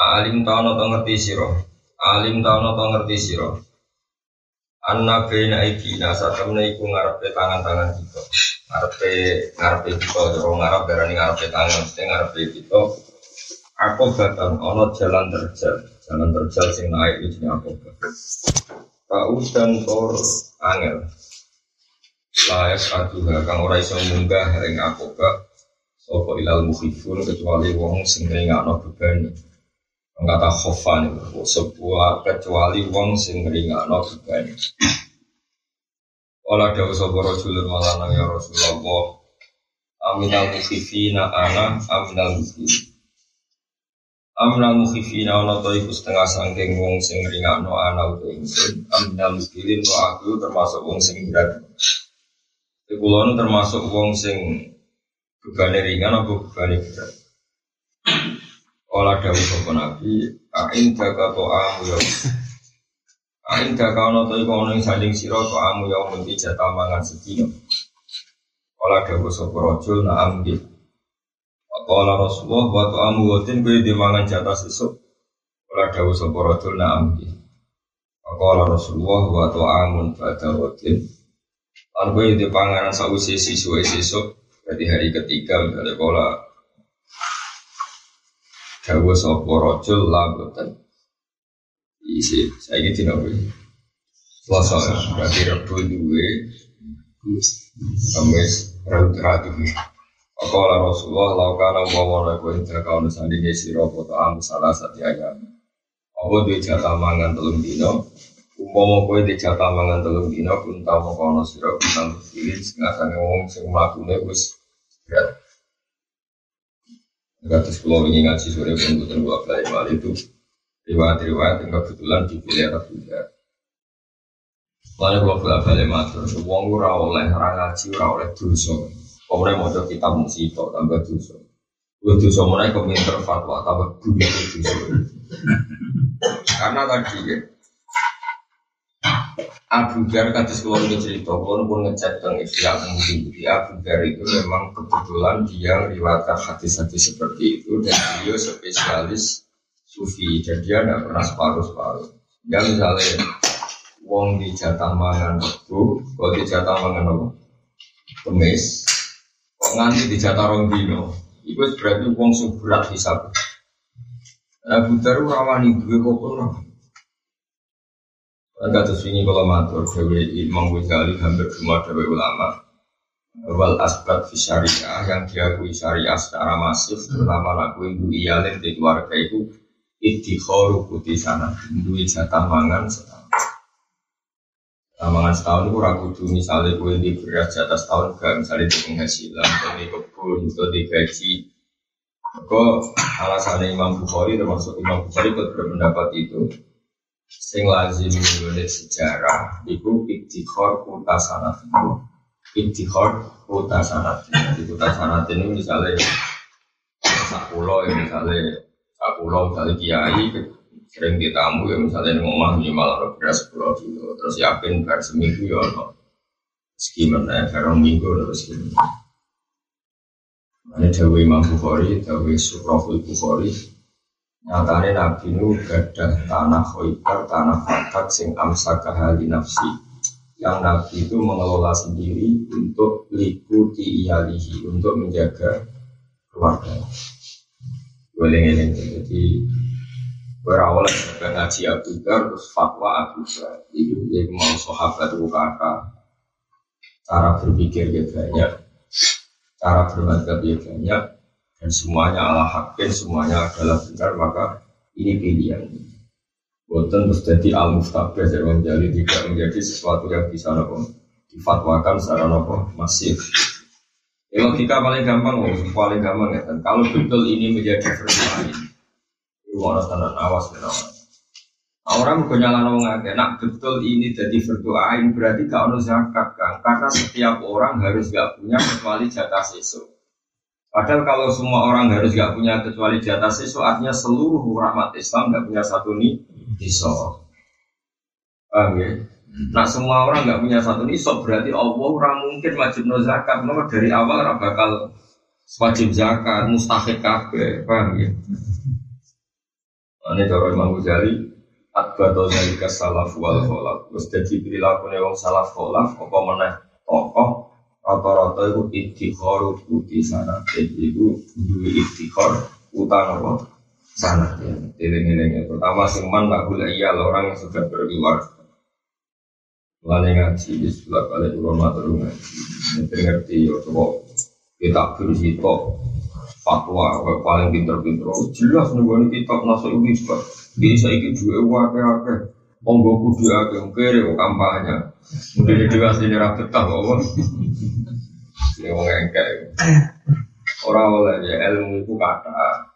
Alim tahu to ngerti siro. Alim tahu to ngerti siro. Anna bena ikina temen iku ngarepe tangan-tangan kita. Ngarepe ngarepe kita, jero ngarep berani ngarepe tangan, mesti ngarepe kita. Aku batang ono jalan terjal, jalan terjal sing naik iki aku. Kau dan tor angel. Layak aduha kang ora iso munggah ing aku Sopo ilal mukhifun kecuali wong sing ngringakno beban kata khofan itu sebuah kecuali wong sing ringano beban. Ola dawu sapa rajulun malana ya Rasulullah. Aminal mukhifina ana aminal mukhifina. Aminal mukhifina ana to iku setengah sangking wong sing ringano ana uta ingsun. Aminal mukhifin to aku termasuk wong sing berat. Kulo termasuk wong sing bebane ringan apa bebane berat. Ola dawu sopo nabi, ain to amu ya. Ain jaga ono to iku ono ing sanding to amu ya mesti jatah mangan sedina. Ola dawu sopo rajul na amdi. Ola Rasulullah wa to amu watin kuwi dimangan jatah sesuk. Ola dawu sopo rajul na amdi. Ola Rasulullah wa to amun pada watin. Lan kuwi dipanganan sausi sisuk sesuk. Berarti hari ketiga misalnya pola Dawa sopo rojul lagotan Isi, saya ini tidak boleh Selasa berarti rebu duwe. Kamis raut ratu. Akola Rasulullah laukana wawana kau intra kau nusani ngesiro foto amu salah satu ayam. Apa duwe jatah mangan telung dino Umpama kowe di jatah mangan telung dino pun tau kono sira kuntal pilih sange wong sing mlakune wis berat Kados pulau ini ngaji sore pun bukan dua kali mal itu riwayat-riwayat yang kebetulan dipilih Abu Dhar. Lalu kalau bolak balik matur, uang ora oleh orang ngaji ora oleh dosa. Coba kita musibah tambah dosa. Gue dosa mulai komentar fatwa tambah bumi dosa. Karena tadi ya, Abu Dhar kados kula ini cerita pun pun ngecek ikhya mungkin jadi Abu Dhar itu memang kebetulan dia meriwayatkan hadis-hadis seperti itu dan dia spesialis sufi dan dia tidak pernah separuh-separuh. Ya misalnya wong di jatah mangan kalau di jatah mangan apa? Kemis. Kok nganti di jatah rong dino itu berarti wong suburat hisab Abu Dhar rawani gue kok Agak terus ini kalau matur Dewi Imam Ghazali hampir semua Dewi ulama. Wal asbat fi syariah yang diakui syariah secara masif terutama laku ibu iyalin di keluarga itu idikhoru putih sana duit jatah mangan setahun. Mangan setahun itu ragu tuh misalnya kue di beras jatah setahun gak misalnya di penghasilan di kebun atau di gaji kok alasannya Imam Bukhari termasuk Imam Bukhari berpendapat itu sing lazim nulis sejarah iku iktikhor kuta sanat itu iktikhor kuta sanat di kuta sanat ini misalnya sakulo ya misalnya sakulo misalnya kiai sering ditamu ya misalnya di rumah minimal ada beras sepuluh kilo terus yakin bar seminggu ya no gimana ya karena minggu terus gimana ini Dewi Imam Bukhari, Dewi Surahul Bukhari, Nyatane Nabi nu gadah tanah khoibar, tanah fatak sing amsaka hali nafsi. Yang Nabi itu mengelola sendiri untuk likuti iyalihi, untuk menjaga keluarga. Boleh jadi berawal dari ngaji Abu Dhar, terus fatwa Abu Dhar. Itu dia mau sahabat kakak. Cara berpikir dia banyak, cara bermadzhab dia banyak, dan semuanya ala hakin, semuanya adalah benar, maka ini pilihan. Bukan terus al mustabah jadi menjadi tidak menjadi sesuatu yang bisa nopo difatwakan secara nopo masif. Ya, logika paling gampang, oh, paling gampang ya. Dan kalau betul ini menjadi versi lain, Rumah tenan awas ya Orang mau nyala wong akeh. Nak betul ini jadi berdoain berarti gak ono zakat kan? Karena setiap orang harus gak punya kecuali jatah sesu. Padahal kalau semua orang harus gak punya kecuali jatah sesu, artinya seluruh rahmat Islam gak punya satu nih nisab. Paham ya? Nah semua orang gak punya satu nisab berarti Allah orang mungkin wajib no zakat. Nomor dari awal orang bakal wajib zakat, mustahik kabeh. Paham ya? Ini cara Imam Ghazali Akbato zalika salaf wal kholaf Terus jadi perilaku wong salaf kholaf Apa mana tokoh Rata-rata itu ikhtikor Uti sana Jadi itu Dua ikhtikor Utang apa? Sana Tiling-tiling Pertama seman Bakul iya Orang yang sudah berkeluar Mulai ngaji Di sebelah kali Turun matur ngaji ngerti Ya coba Kita bersito Fatwa Paling pinter-pinter. Jelas nih Kita Nasa ini jadi saya ikut dua wakil wakil. Monggo kudu akeh kere kampanye. Mungkin itu asli ra betah kok. Ini wong engkek. Ora oleh ya ilmu itu kata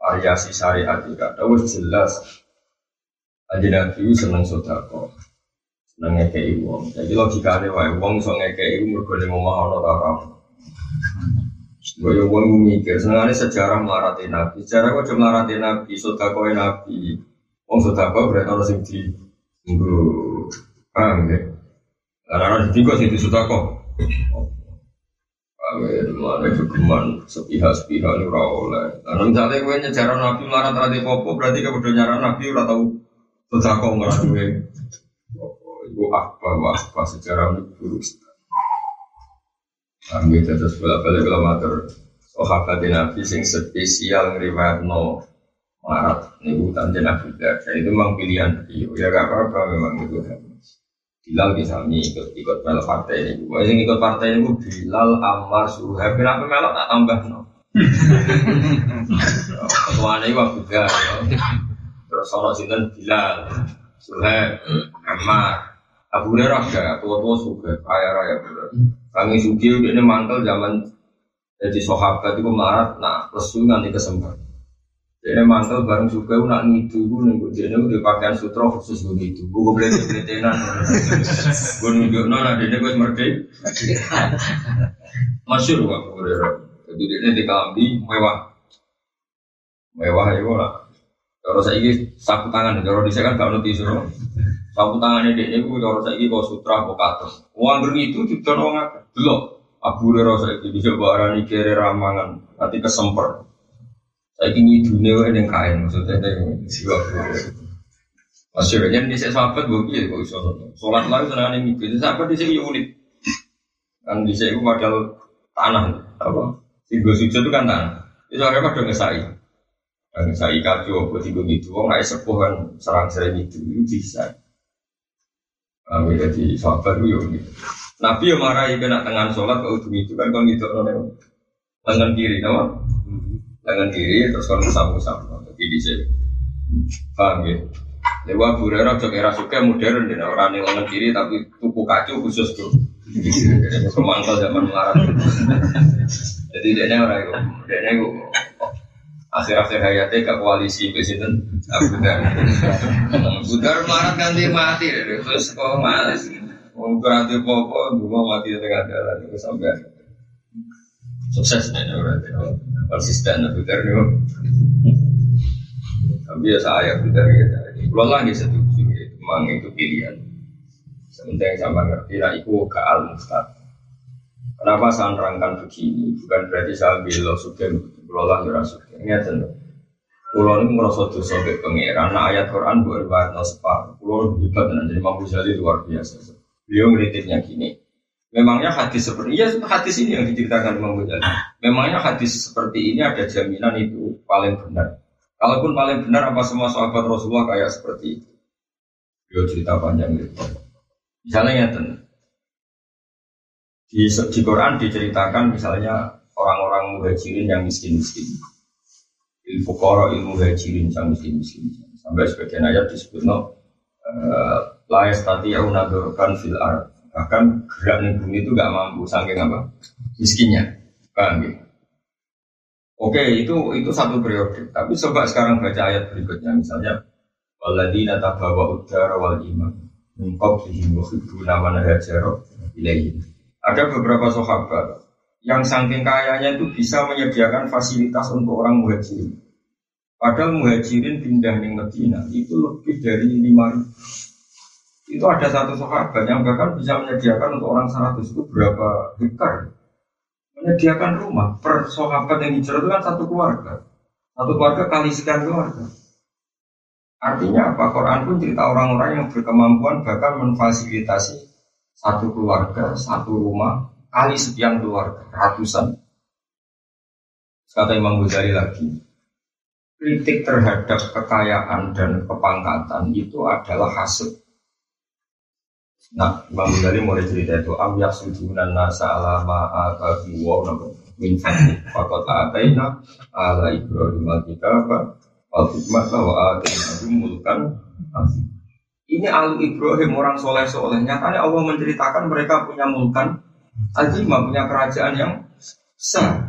variasi syariat itu kata wis jelas. Aja nabi seneng sodako. Seneng ngekei wong. Jadi logikanya wae wong iso ngekei mergo ning omah ana ta ora. Gue gue mikir, sebenarnya sejarah melarati Nabi. Sejarah gue cuma melarati Nabi, sodakoy Nabi. Wong sodako berarti orang sing di Nggak, paham ya? Di tiga sih di mana kegeman sepihak-sepihak ini ora oleh. Karena misalnya gue nyejarah Nabi melarang terhadap popo, berarti kamu udah nyarah Nabi udah tahu sodako nggak gue. Ibu apa, apa sejarah ini buruk Ambil terus bela-bela kalau matur. Sahabat Nabi sing spesial ngriwayat no marat ini bukan Nabi Jadi itu memang pilihan beliau. Ya gak apa-apa memang itu Bilal misalnya ikut ikut melok partai ini, gue yang ikut partai ini gue Bilal Ammar Suhaib, kenapa melok tak tambah no? Ketuaan ini waktu ya. Terus orang sinten Bilal, Suhaib, Ammar, Abu Hurairah ya, tua-tua suka, kaya raya bener. Kami suki udah ini mantel zaman jadi sahabat itu marat, nah lesu nanti kesempatan. Jadi mantel bareng suka nak ngidu gue nih gue jadi gue pakaian sutra khusus gue itu, gue gue beli beli tenan, gue nunjuk nona dia gue merdeka. Masyur gue Hurairah, jadi dia di kambi mewah, mewah ya gue lah. Kalau saya ini sapu tangan, kalau di kan kalau tisu Sapu tangannya dia ini gue cara saya kau sutra kau katos. Uang itu juga orang apa? Belum. Abu Hurairah saya itu bisa barang kiri ramangan, nanti kesemper. Saya ingin dunia yang kain maksudnya yang siwa Masih banyak di saya sahabat gue biar gue bisa sholat lagi senang ini itu sahabat di sini unik. Kan di sini modal tanah apa? Tiga sujud itu kan tanah. Itu ada pada ngesai. Ngesai kacau buat tiga gitu. Orang nggak sepuh kan serang serang itu itu bisa. Kami jadi sahabat itu ya Nabi yang marah ikan nak tangan sholat ke ujung itu kan kalau gitu tangan kiri nama tangan kiri terus musam musam jadi di sini. Paham ya? Dewa Burera cok era suka modern dan orang yang tangan kiri tapi tuku kacu khusus tuh. Kemangkal zaman melarat. Jadi dia orang itu. Dia itu. Akhir-akhir hayatnya ke koalisi presiden Abu Dhar. Abu Dhar marah ganti mati, terus kok malas. Mau berarti popo, dulu mati di tengah jalan. Itu sampai sukses nih berarti konsisten Abu Dhar itu. Tapi ya saya Dhar ya. Kalau lagi setuju, memang itu pilihan. Sementara yang sama ngerti, nah itu ke al mustad. Kenapa saya nerangkan begini? Bukan berarti saya bilang suka, berolah ya suka. Ingat tentu. Kulo ini merasa dosa ke pangeran. Nah ayat Quran buat riwayat no separ. Juga dan jadi mampu jadi luar biasa. Beliau ngeritiknya gini. Memangnya hadis seperti ya hadis ini yang diceritakan Imam Ghazali. Memangnya hadis seperti ini ada jaminan itu paling benar. Kalaupun paling benar apa semua sahabat Rasulullah kayak seperti itu. Beliau cerita panjang itu. Misalnya ya di, di Quran diceritakan misalnya orang-orang muhajirin yang miskin-miskin il fukara ilmu hajirin sang miskin miskin sampai sebagian ayat disebut no eh, la yastati kan fil ard bahkan gerak di bumi itu gak mampu saking apa miskinnya paham ya Oke, itu itu satu periode. Tapi coba sekarang baca ayat berikutnya, misalnya waladina tabawa udara wal iman min qablihim yuhibbuna man hajara ilaihim. Ada beberapa sahabat yang saking kayanya itu bisa menyediakan fasilitas untuk orang muhajirin. Padahal muhajirin pindah di Medina itu lebih dari lima Itu ada satu sahabat yang bahkan bisa menyediakan untuk orang 100 itu berapa hektar. Menyediakan rumah. Per sahabat yang hijrah itu kan satu keluarga. Satu keluarga kali sekian keluarga. Artinya apa? Quran pun cerita orang-orang yang berkemampuan bahkan memfasilitasi satu keluarga satu rumah kali sekian keluarga ratusan. Kata Imam Ghazali lagi kritik terhadap kekayaan dan kepangkatan itu adalah hasil Nah, Imam Ghazali mulai cerita itu am yasudunan nasa ala ma'atabi wa nabu min fadli faqad ataina ala ibrahim al-kitaba wal hikmata wa ataina mulkan ini al Ibrahim orang soleh soleh nyatanya Allah menceritakan mereka punya mulkan azimah punya kerajaan yang besar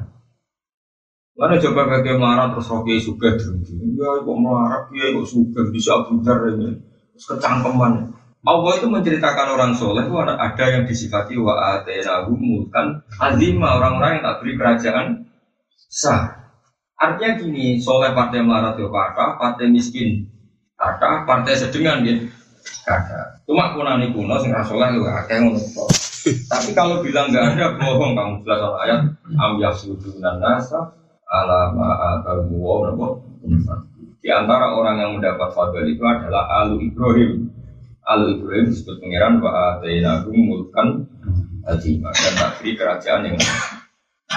Mana coba bagi marah terus rocky terus ya kok marah ya kok suka bisa abudar ini. Terus kecangkeman Allah itu menceritakan orang soleh itu ada yang disifati wa atenahu mulkan azima orang-orang yang tak beri kerajaan sah. Artinya gini, soleh partai melarat itu kata, partai miskin kata, partai sedengan dia kata. Cuma kunani kuno sing soleh lu akeh ngono Tapi kalau bilang nggak ada bohong kamu jelas ayat am yasudunan nasa ala ma wa Di antara orang yang mendapat fadl itu adalah alu Ibrahim Al Ibrahim disebut pangeran wa atainahu mulkan azimah dan tak kerajaan yang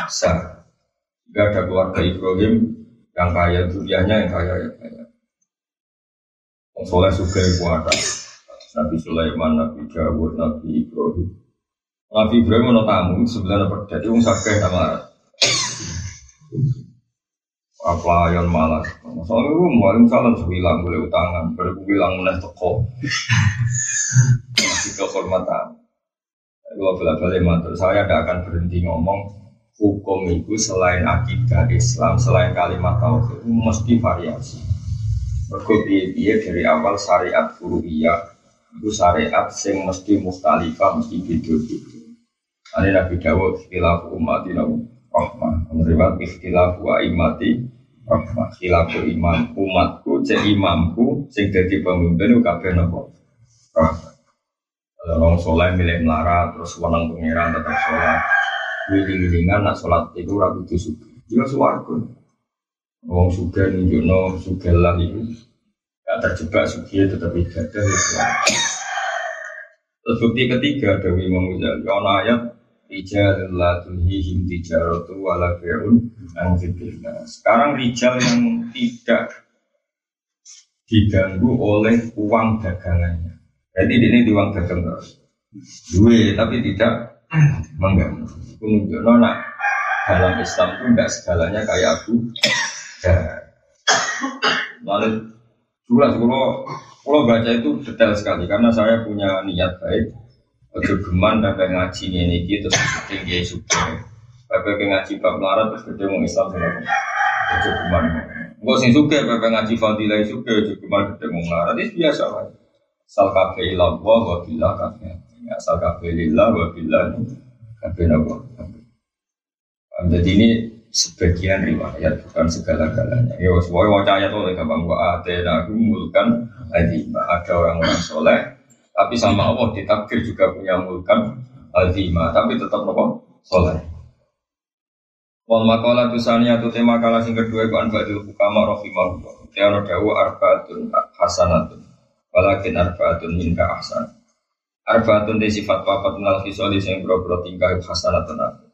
besar. Jika ada keluarga Ibrahim yang kaya dunianya yang kaya yang kaya. Yang soleh suka kuat. Nabi Sulaiman, Nabi Dawud, Nabi Ibrahim. Nabi Ibrahim mau tamu sebenarnya pada itu sakit sama pelayan malas. Soalnya gue mau salam sebilang boleh utangan, baru gue bilang mulai toko. Masih kehormatan. Gue bela balik mantul, saya tidak akan berhenti ngomong hukum itu selain akidah Islam, selain kalimat tauhid itu mesti variasi. Berkopi dari awal syariat furu'iyah itu syariat yang mesti mustalifah, mesti beda-beda. Ini Nabi Dawud, istilah umat ini rahmah. Menerima ikhtilaf wa imati rahmah. Khilafu imam umatku cek imamku sing dadi pemimpin kabeh napa rahmah. Kalau orang soleh milih melarat terus wanang pangeran tetap sholat. Wiling-wilingan nak sholat itu ragu itu suka juga suwargo orang suka nunjukno suka lah itu gak terjebak suki tetap ibadah ya Terus bukti ketiga dari Imam Ghazali, ayat Rijal la tulhihim tijaratu wala bi'un an Sekarang rijal yang tidak diganggu oleh uang dagangannya. Jadi ini di uang dagang terus. Tapi tidak mengganggu. Menunjukkan nak dalam Islam itu tidak segalanya kayak aku. Lalu jelas kalau kalau baca itu detail sekali karena saya punya niat baik Ojo geman bapak ngaji ini gitu terus tinggi suka. Bapak ngaji bab larat terus gede mau Islam. Ojo geman. Enggak sih suka bapak ngaji fadilah suka geman gede mau larat itu biasa lah. Sal kafe ilah wa bila kafe. Asal kafe lillah wa bila kafe nabo. Jadi ini sebagian riwayat bukan segala-galanya. Ya, semua wajah ayat oleh kapan gua ada mulkan ada orang-orang soleh tapi sama Allah ditakdir juga punya mulkan azimah, tapi tetap nopo soleh. Wal makalah tusani atau tema kalah sing kedua ku anbadil hukama rahimahullah. Tiara dawu arbaatun hasanatun. Walakin arbaatun minka ahsan. Arbaatun di sifat papat nal fisoli sing bro-bro tingkah hasanatun aku.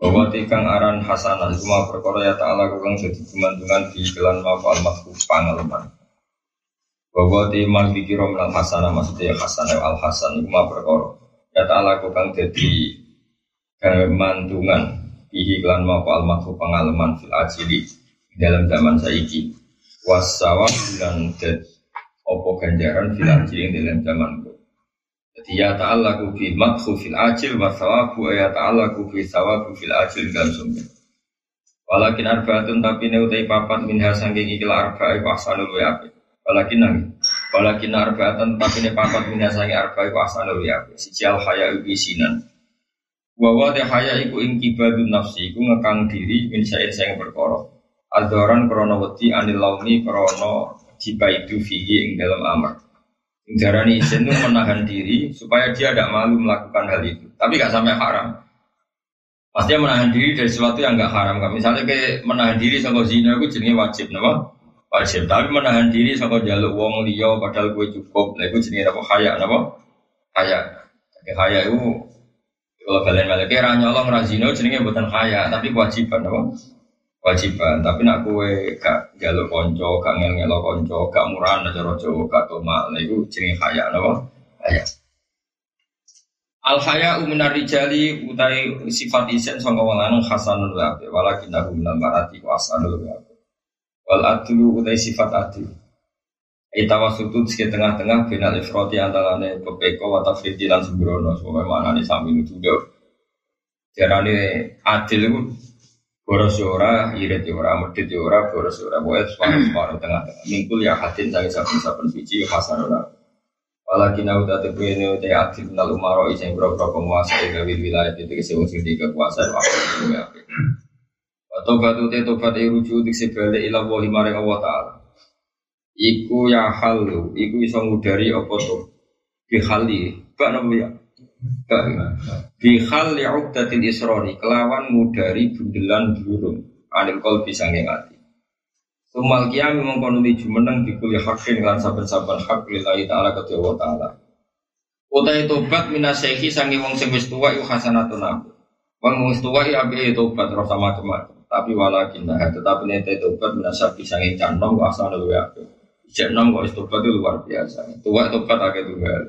Bahwa tikang aran hasanah cuma perkara ya ta'ala kukang jadi kemandungan di kelan mafal makhluk pangalaman. Bahwa timang dikira minal hasanah maksudnya hasanah al hasan mah perkara. Ya ta'ala kang jadi kemantungan Ihi klan mau al makhluk pengalaman fil ajili dalam zaman saiki wasawa dan det opo ganjaran fil ajili dalam zaman. Jadi ya ta'ala ku fi makhluk fil ajil wa sawabu ya ta'ala ku fi sawabu fil ajil dalam sumber. Walakin arbaatun tapi ne utai papat minha sangking ikil arba iku ahsanul wa ape. Walakin nang. Walakin arbaatun tapi ne papat minha sangking arba iku ahsanul wa ape. Siji al haya ubi sinan. Wawa de haya iku ing kibadun nafsi iku ngekang diri min sair sing perkara. Adoran krono wedi anil launi krono jika itu fihi ing dalam amar. Darani izin itu menahan diri supaya dia tidak malu melakukan hal itu. Tapi gak sampai haram. Pastinya menahan diri dari sesuatu yang nggak haram. Misalnya kayak menahan diri sama zina itu jenis wajib, nama wajib. Tapi menahan diri sama jaluk wong liya padahal gue cukup, nah itu jenis apa kaya, nama kaya. Kaya itu kalau kalian balik kira nyolong razino jenisnya bukan kaya, tapi kewajiban, nama kewajiban. Tapi nak gue gak jaluk konco, gak ngel ngelo konco, gak murah, aja rojo, gak tomal, nah itu jenis kaya, nama kaya. Al haya rijali utai sifat isen sangka wong lanang hasanul walakin aku minal marati wa asanul. Wal adlu utai sifat adil. Ita wasutu di tengah-tengah final ifroti antarane pepeko wa tafriti lan sembrono semua mana nih sami itu dia. Jarane adil itu boros ora, irit ora, medit ora, boros ora, boleh separuh-separuh tengah-tengah. Mingkul ya hadin dari saben-saben biji hasanul wa ape. Walakin aku tak tebu ini udah aktif nal umaro iseng bro bro penguasa wilayah itu kesi wong sing itu ya. Tobat itu tobat itu rujuk di sebalik ilah wali maring Allah Taala. Iku ya halu, iku iso ngudari apa tuh? Bihali, gak nopo ya? Gak. Bihali uqdatil isrori, kelawan ngudari bundelan burung. Anil kol bisa ngingati. Tumal kiam mengkono di jumeneng dikuli hakin lan saben-saben hak lillahi ta'ala ke Allah ta'ala. Utai tobat minasehi sangi wong sing wis tuwa iku hasanatun aku. Wong wis tuwa iki ape tobat Tapi walakin nah tetapi nek tobat minasabi sangi canom wa asal luwe ape. Ijek nom kok tobat itu luar biasa. Tuwa tobat akeh tunggal.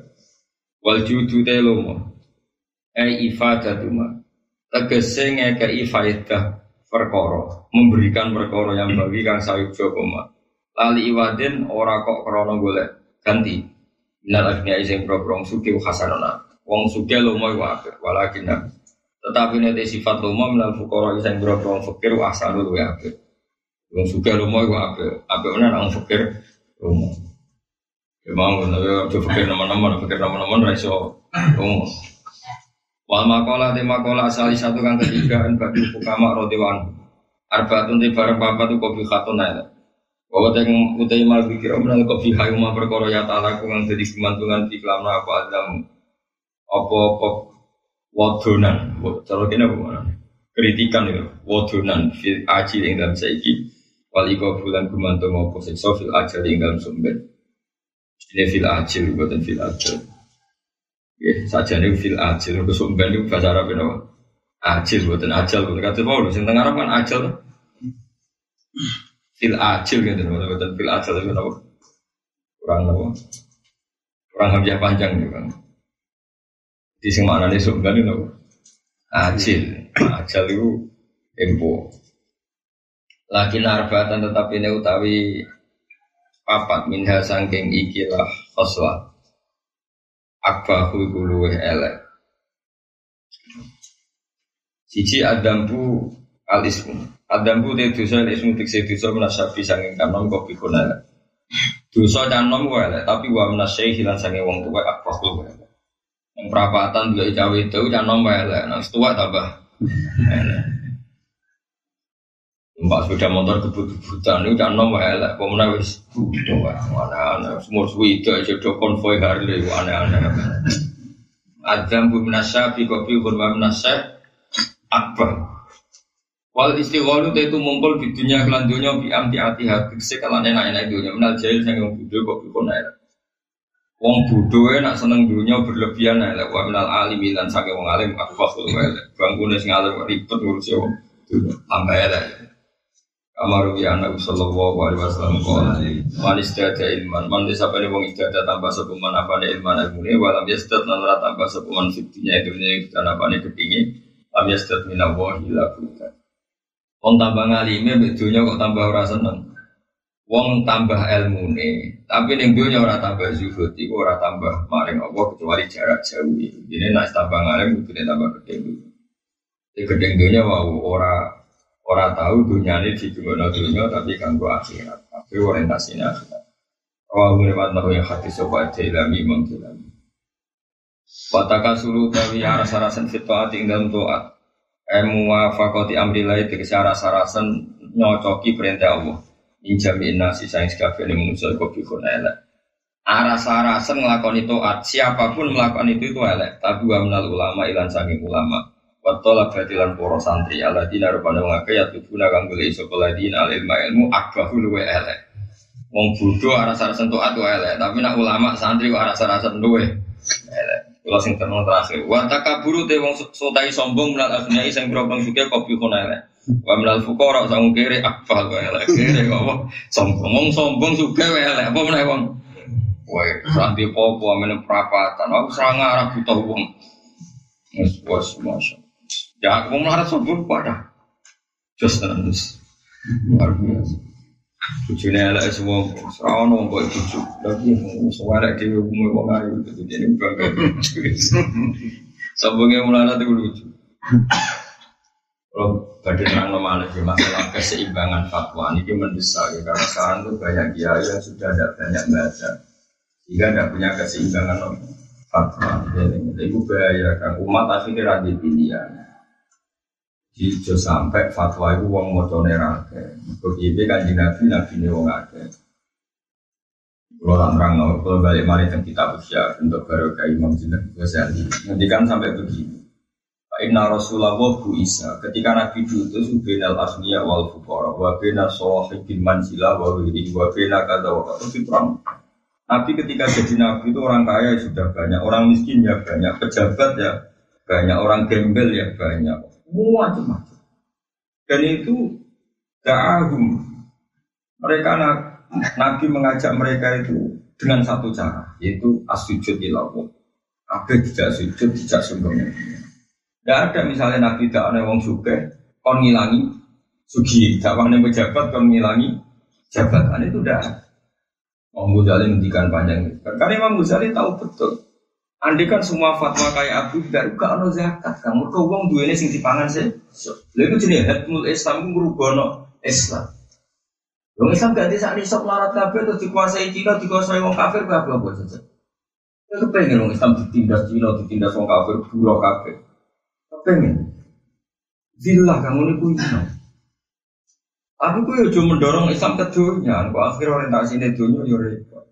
Wal judu telomo. Ai ifadatuma. Tegese ngekei faedah perkara, memberikan perkara yang bagi kang sayuk jokoma. Lali iwadin ora kok krono golek ganti. Minal agniya ising probrong suki hasanona. Wong suki lomo apik, walakin tetapi nanti sifat lomo minal fukara ising probrong fakir wa ahsanu luwe apik. Wong suki lomo iku apik, apik menan wong fakir lomo. Ya mau tapi aja fakir nama-nama, fakir nama-nama ra iso lomo. Wal makola te makola asali satu kang ketiga bagi fukama rodiwan. Arbaatun te bareng papat tu kopi khatun ae. Bahwa teng utai mal pikir omnal kopi hayu ma ya ta'ala kang dadi kemantungan di kelam apa adam apa-apa wadonan. Cara kene apa? Kritikan ya, wadonan fil aji ing dalam saiki. Wal iko bulan gumantung apa siksa fil ajal ing dalam sumber. Ini fil ajil bukan fil ajal. Ya, saja nih fil ajil, untuk sumber itu bahasa Arab itu Ajil, bukan ajal, bukan kata mau, sing tengah Arab kan ajal. Fil ajil gitu, bukan fil ajal itu? Kurang apa? Kurang hamzah panjang gitu kan. Di sing mana nih apa? Ajil, ajal itu empo. Laki narbatan tetapi ini utawi papat minha sangking ikilah khoslah akbahu iku luweh elek. Siji adambu al ismu. Adambu te dosa al ismu tikse dosa menasabi sanging kanom kok pikun elek. Dosa elek, tapi wa menasai hilang sanging wong tuwa akbahu. Perapatan dua cawe itu canom elek, nah setua tambah. Mbak sepeda motor kebut-kebutan itu kan nom elek, pemenang wis mana-mana, semua suwi itu aja do konvoy Harley, aneh-aneh. Adam bu minasya, bi kopi kurma minasya, akbar. Wal istigholu itu mumpul di dunia kelan dunia bi amti ati hati sekalan enak-enak dunia menal jahil yang bodoh kok pikun elek. Wong bodoh nak seneng dunia berlebihan elek, wa minal alim lan sange wong alim akbar elek. Bangkune sing alim ribet ngurusi wong tambah elek. Kamar ya anak sallallahu alaihi wasallam qala man istada ilman. Man desa pada wong istada tambah sepuman apa ne ilman ilmune? Walam yastad lan ora tambah sepuman fitinya itu ne dan apa ne kepingin lam yastad min Allah ila bukan wong tambah ngalime bedunya kok tambah ora seneng wong tambah ilmune tapi ning dunya ora tambah zuhud iku ora tambah maring Allah kecuali jarak jauh ini nek tambah ngalim kudu tambah gede Di gedeng dunya wau ora Orang tahu dunia ini di dunia dunia tapi ganggu akhirat. Tapi orientasinya akhirat. Oh, lewat nahu yang hati sobat ilami mengkilami. Wataka suruh tawi arah sarasan fitoat tinggal toat. Emu wafakoti amrilai tegesi arah sarasan nyocoki perintah Allah. Injami nasi sayang sekali manusia kopi elek. Aras-arasan itu siapa pun melakukan itu itu elek. Tapi wa menal ulama ilan sanging ulama. Watola batilan poro santri ala dina rupanya mengakai ya tubuna kang beli sekolah dina al ilmu akbahu luwe elek. Wong bodoh aras-arasan tuh atu elek, tapi nak ulama santri kok aras-arasan luwe elek. Kalau sing terkenal terakhir, wa takaburu te wong sotai sombong menal asnya iseng berobang suke kopi elek. Wa menal fukara sang kere akbah kok elek. Kere kok sombong, sombong suke elek. Apa meneh wong? Wah, ranti popo amene perapatan. Aku serang arah butuh wong. Wes bos masya. Ya, aku melarat sombong pada. Just terus. Luar biasa. Bujune elek semua, serana wong kok bojo. Lagi elek dhewe umume wong ayu jadi bangga. Sombongnya melarat itu lucu. Kalau badai terang nomor masalah keseimbangan fatwa ini mendesak ya karena sekarang tuh banyak kiai yang sudah ada banyak baca sehingga tidak punya keseimbangan fatwa. Itu bahaya kan umat akhirnya ada pilihan. Jadi sampai fatwa itu wong mau nerake. Begitu kan di nabi nabi ini wong ake. Kalau orang terang no, kalau balik mari kita usia untuk baru ke Imam Jinnah Ghazali. Nanti kan sampai begini. Inna Rasulullah bu Isa ketika Nabi diutus binal asniya wal fukara wa bina bin manzila wa wili wa bina kata wa perang. Nabi ketika jadi Nabi itu orang kaya sudah banyak, orang miskin ya banyak, pejabat ya banyak, orang gembel ya banyak macam-macam. Dan itu da'ahum. Mereka Nabi mengajak mereka itu dengan satu cara, yaitu asujud. Apa tidak sujud, tidak sembunyi. Tidak ada misalnya Nabi tidak ada wong suke, kon ngilangi sugi, dakwahnya pejabat kon ngilangi jabatan itu tidak. Imam Ghazali menghentikan panjang. Karena Imam Ghazali tahu betul Andai kan semua fatwa kayak Abu Dhar, gak ada zakat. Kamu ke uang dua ini sing dipangan sih. Lalu itu jenis hatmul Islam itu merubah Islam. Wong Islam gak bisa nisab larat kabeh terus dikuasai Cina, dikuasai wong kafir gak apa saja. Ya kepengen wong Islam ditindas Cina, ditindas wong kafir, buruk kabeh. Kepengen. Zillah kamu ini punya. Gue ya cuma mendorong Islam ke dunia, kok akhir orientasi ini dunia ya repot.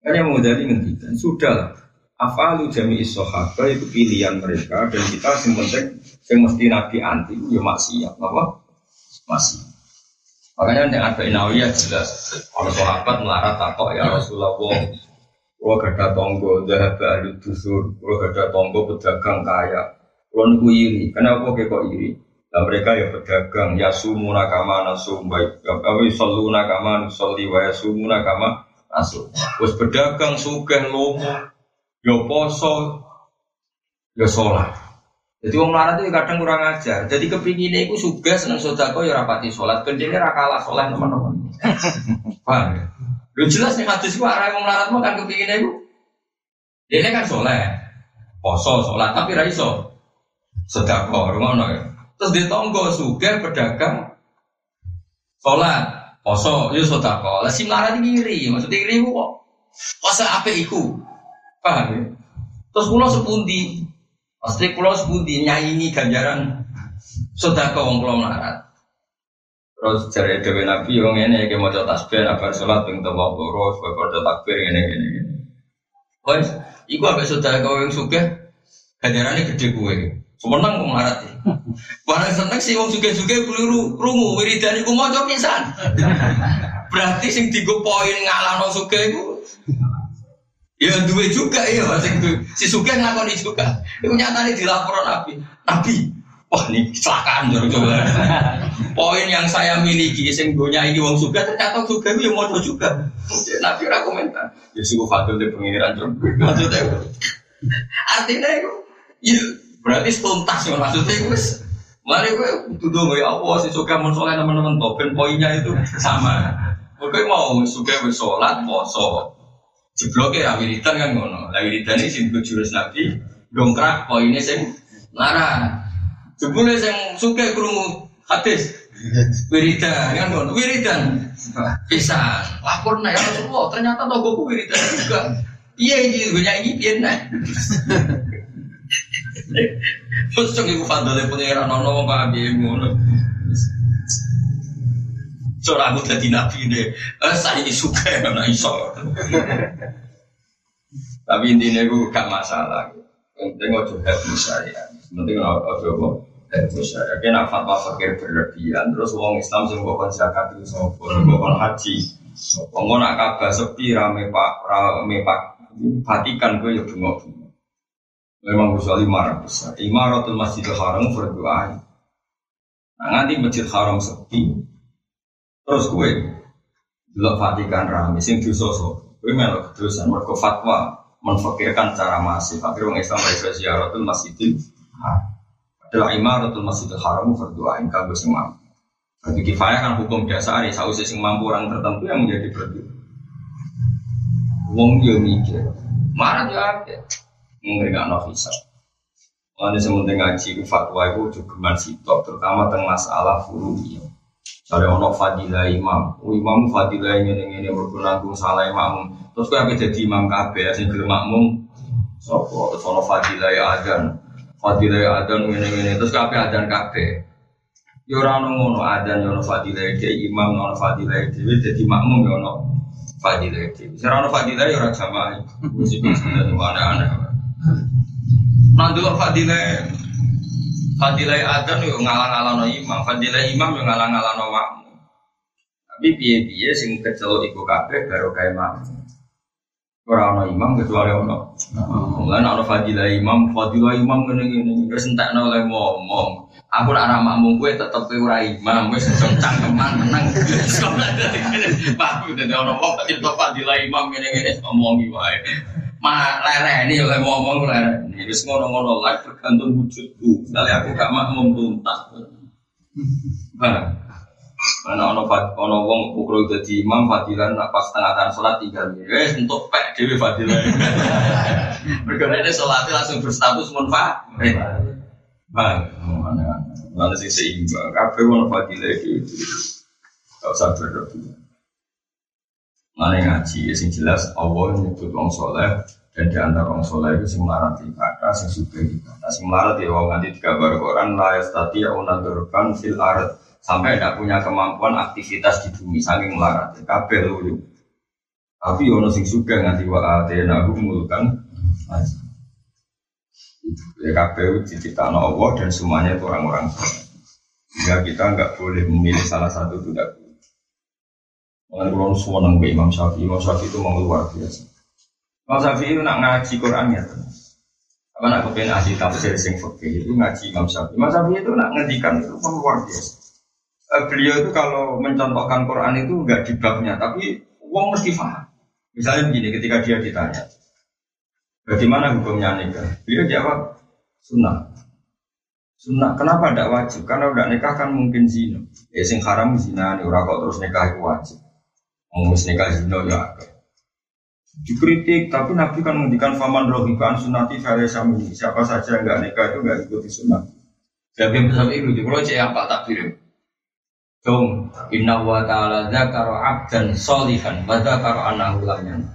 Hanya mau jadi ngendikan, sudah lah. Afalu jami isohaba itu pilihan mereka. Dan kita yang penting yang mesti nabi anti ya maksiat. Apa? Masih makanya yang ada inawiyah jelas. Kalau sahabat melarat takok ya Rasulullah. Kalau gada tonggo, dahab alu dusur, kalau gada tonggo pedagang kaya, kalau nunggu iri, kenapa kok iri? Nah mereka ya pedagang, ya sumuna kama nasum baik, kami selalu nakama nusolli wa ya sumuna kama nasum. Terus pedagang sugih lomo, ya poso, ya sholat. Jadi orang melarat itu kadang kurang ajar. Jadi kepinginnya itu suka seneng sodako ya rapati sholat. Kendini rakalah sholat teman-teman. Paham ya? Lu jelas nih hadis gua arah yang melarat mau kan kepinginnya itu. Dia kan sholat, poso sholat tapi raiso sodako, rumah ya. Terus dia tonggo suka pedagang sholat, poso, ya sodako. Lah si melarat ini iri, maksudnya iri kok. Poso apa iku? Paham ya? Terus pulau sepundi, pasti pulau sepundi nyanyi ganjaran sodako wong pulau melarat. Terus cari dewi nabi yang ini kayak mau tasbih, apa sholat ping tawa boros, bapak takbir ini ini ini. Wes, iku apa sodako yang suka ganjarannya gede gue. Semenang melarat ya. Barang seneng sih wong suge-suge keliru krungu wiridan iku maca pisan. Berarti sing digo poin ngalahno suge iku Ya dua juga ya itu. Si Suge ngakoni juga. Itu nyatanya dilaporan Nabi. Nabi, wah ini kecelakaan jauh coba. Poin yang saya miliki, sing gonya ini wong Suge ternyata Suge itu yang mau juga. Nabi ora komentar. Ya sih fatul di pengiran jauh. Maksudnya artinya itu, ya berarti tuntas ya maksudnya itu. Mari gue tuduh ya Allah si Suge mau sholat teman-teman topen poinnya itu sama. Oke mau Suge bersolat, poso, Jebloknya ya wiridan kan ngono. Lah wiridan ini sing jurus Nabi dongkrak poinnya sing larang. Jebule sing suke krungu hadis wiridan kan kon wiridan bisa lapor nih ya Rasulullah ternyata togoku wiridan juga iya ini gue nyanyi pian terus cuma ibu fadl pun era nono apa dia ngono Soalnya aku jadi nabi deh, eh, saya suka ya nggak iso. Tapi intinya gue gak masalah. Penting ojo head saya. Penting ojo kok head saya. Kena fatwa fakir berlebihan. Terus uang Islam sih bukan zakat itu bukan haji. Sopo nak kabar sepi rame pak rame pak Vatikan gue ya bengok bengok. Memang kecuali marah besar. Imaratul Masjidil Haram berdoa. Nah nanti Masjid Haram sepi. Terus gue delok Vatikan rame sing dosa Gue melok kedosan mergo fatwa menfakirkan cara masih. Fakir orang Islam dari ziaratul masjidil adalah imaratul masjidil haram berdoain kanggo sing mampu. Bagi kifayah kan hukum biasa ada sausi sing mampu orang tertentu yang menjadi berdoa. Wong yo mikir, marah yo Mungkin nggak nafisa. Mana sementing ngaji fatwa itu juga sitok, terutama tentang masalah furu'iyah. Sare ono fadilah imam, oh, imam fadilah ini ini ini berkunang salah imam. Terus kau jadi imam kabeh, sing gelem makmum. Sopo terus ono fadilah adan, fadilah adan ini ini terus kabeh adan kabeh. Yo ora ono ngono adan yo ono fadilah dia imam ono fadilah dia jadi makmum yo ono fadilah. Sira ono fadilah yo ora jamaah. Wis iki aneh-aneh. Nanti fadilah Fadilai adan yo ngalang-alano imam, fadilai imam yo ngalang-alano makmum. Tapi piye-piye sing kecelok iku kabeh baru kae makmum. Ora ono imam kecuali ono. Mulane ono fadilai imam, fadilai imam ngene-ngene wis entekno oleh ngomong. Aku nak anak makmum gue tetep ora imam, wis cangkeman menang. Pak, udah ono wong cerita fadilai imam ngene-ngene ngomongi wae. Ma ini oleh ngomong ini Wis ngono-ngono lah tergantung wujudku. Misalnya aku gak makmum tuntas. Nah, Mana ono ono wong ukro jadi imam fadilan nak pas tengah tengah sholat tinggal wes untuk pek dewi fadilan. Berkarena ini sholatnya langsung berstatus munfa. Bang, mana mana sih seimbang. Kafe ono fadilah gitu. Gak usah berlebihan. Mana ngaji, ya sing jelas Allah nyebut wong soleh dan di antara wong soleh itu sing melarat ibadah, sing suka ibadah, sing melarat ya wong nanti digambar Quran la yastati unadurkan fil ard. Sampai tidak punya kemampuan aktivitas di bumi saking melarat. Ya kabeh lho tapi ono sing suka nganti wa atena mulkan ya kabeh diciptakan Allah dan semuanya itu orang-orang sehingga kita nggak boleh memilih salah satu tidak Mengenai kulon semua nang Imam Syafi'i, Imam Syafi'i itu mau luar biasa. Imam Syafi'i itu nak ngaji Quran ya. Apa nak kepengen ahli tafsir sing fikih itu ngaji Imam Syafi'i. Imam Syafi'i itu nak ngendikan itu mau luar biasa. Uh, beliau itu kalau mencontohkan Quran itu enggak di babnya, tapi uang mesti paham. Misalnya begini, ketika dia ditanya, bagaimana hukumnya nikah? Beliau jawab, sunnah. Sunnah, kenapa tidak wajib? Karena udah nikah kan mungkin zina. Ya sing haram zina, nih, kok terus nikah itu wajib. Mau nikah zina ya Dikritik, tapi Nabi kan menghentikan faman rohiban sunati sami. Siapa saja yang nggak nikah itu nggak ikuti sunnah. Jadi sampai itu, kalau cek apa takbir? Dong, inna wa ta'ala dzakara abdan solihan wa dzakara anahu lam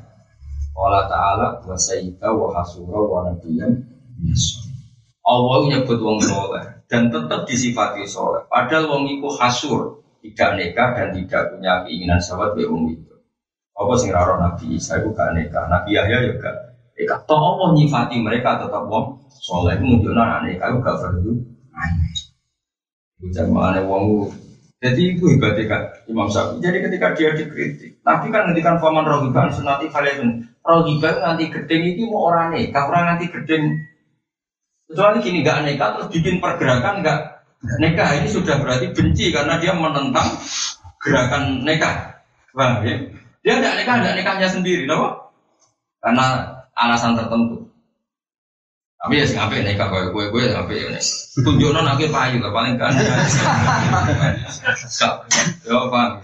Allah ta'ala wa sayyida wa hasura wa nabiyan Allah nyebut wong soleh dan tetap disifati soleh. Padahal wong iku hasur, tidak nikah dan tidak punya keinginan sahabat wong itu. Apa sing raro Nabi Isa itu gak nikah, Nabi Yahya juga nikah. Toh Allah nyifati mereka tetap wong soleh itu menunjukkan anak nikah itu gak perlu aneh. Bukan mana wong jadi itu hebatnya Imam Syafi'i. Jadi ketika dia dikritik, Nabi kan ngendikan faman rohiban sunati kalian rohiban nanti gedeng itu mau orang nikah, orang nanti gedeng kecuali gini gak nikah terus bikin pergerakan gak nikah ini sudah berarti benci karena dia menentang gerakan nikah. Bang, ya? Dia tidak nikah, tidak nikahnya sendiri, loh. Karena alasan tertentu. Tapi ya sing apik nikah koyo kowe kowe apik ya nek. Tunjukno nek payu lah paling kan. Yo Pak.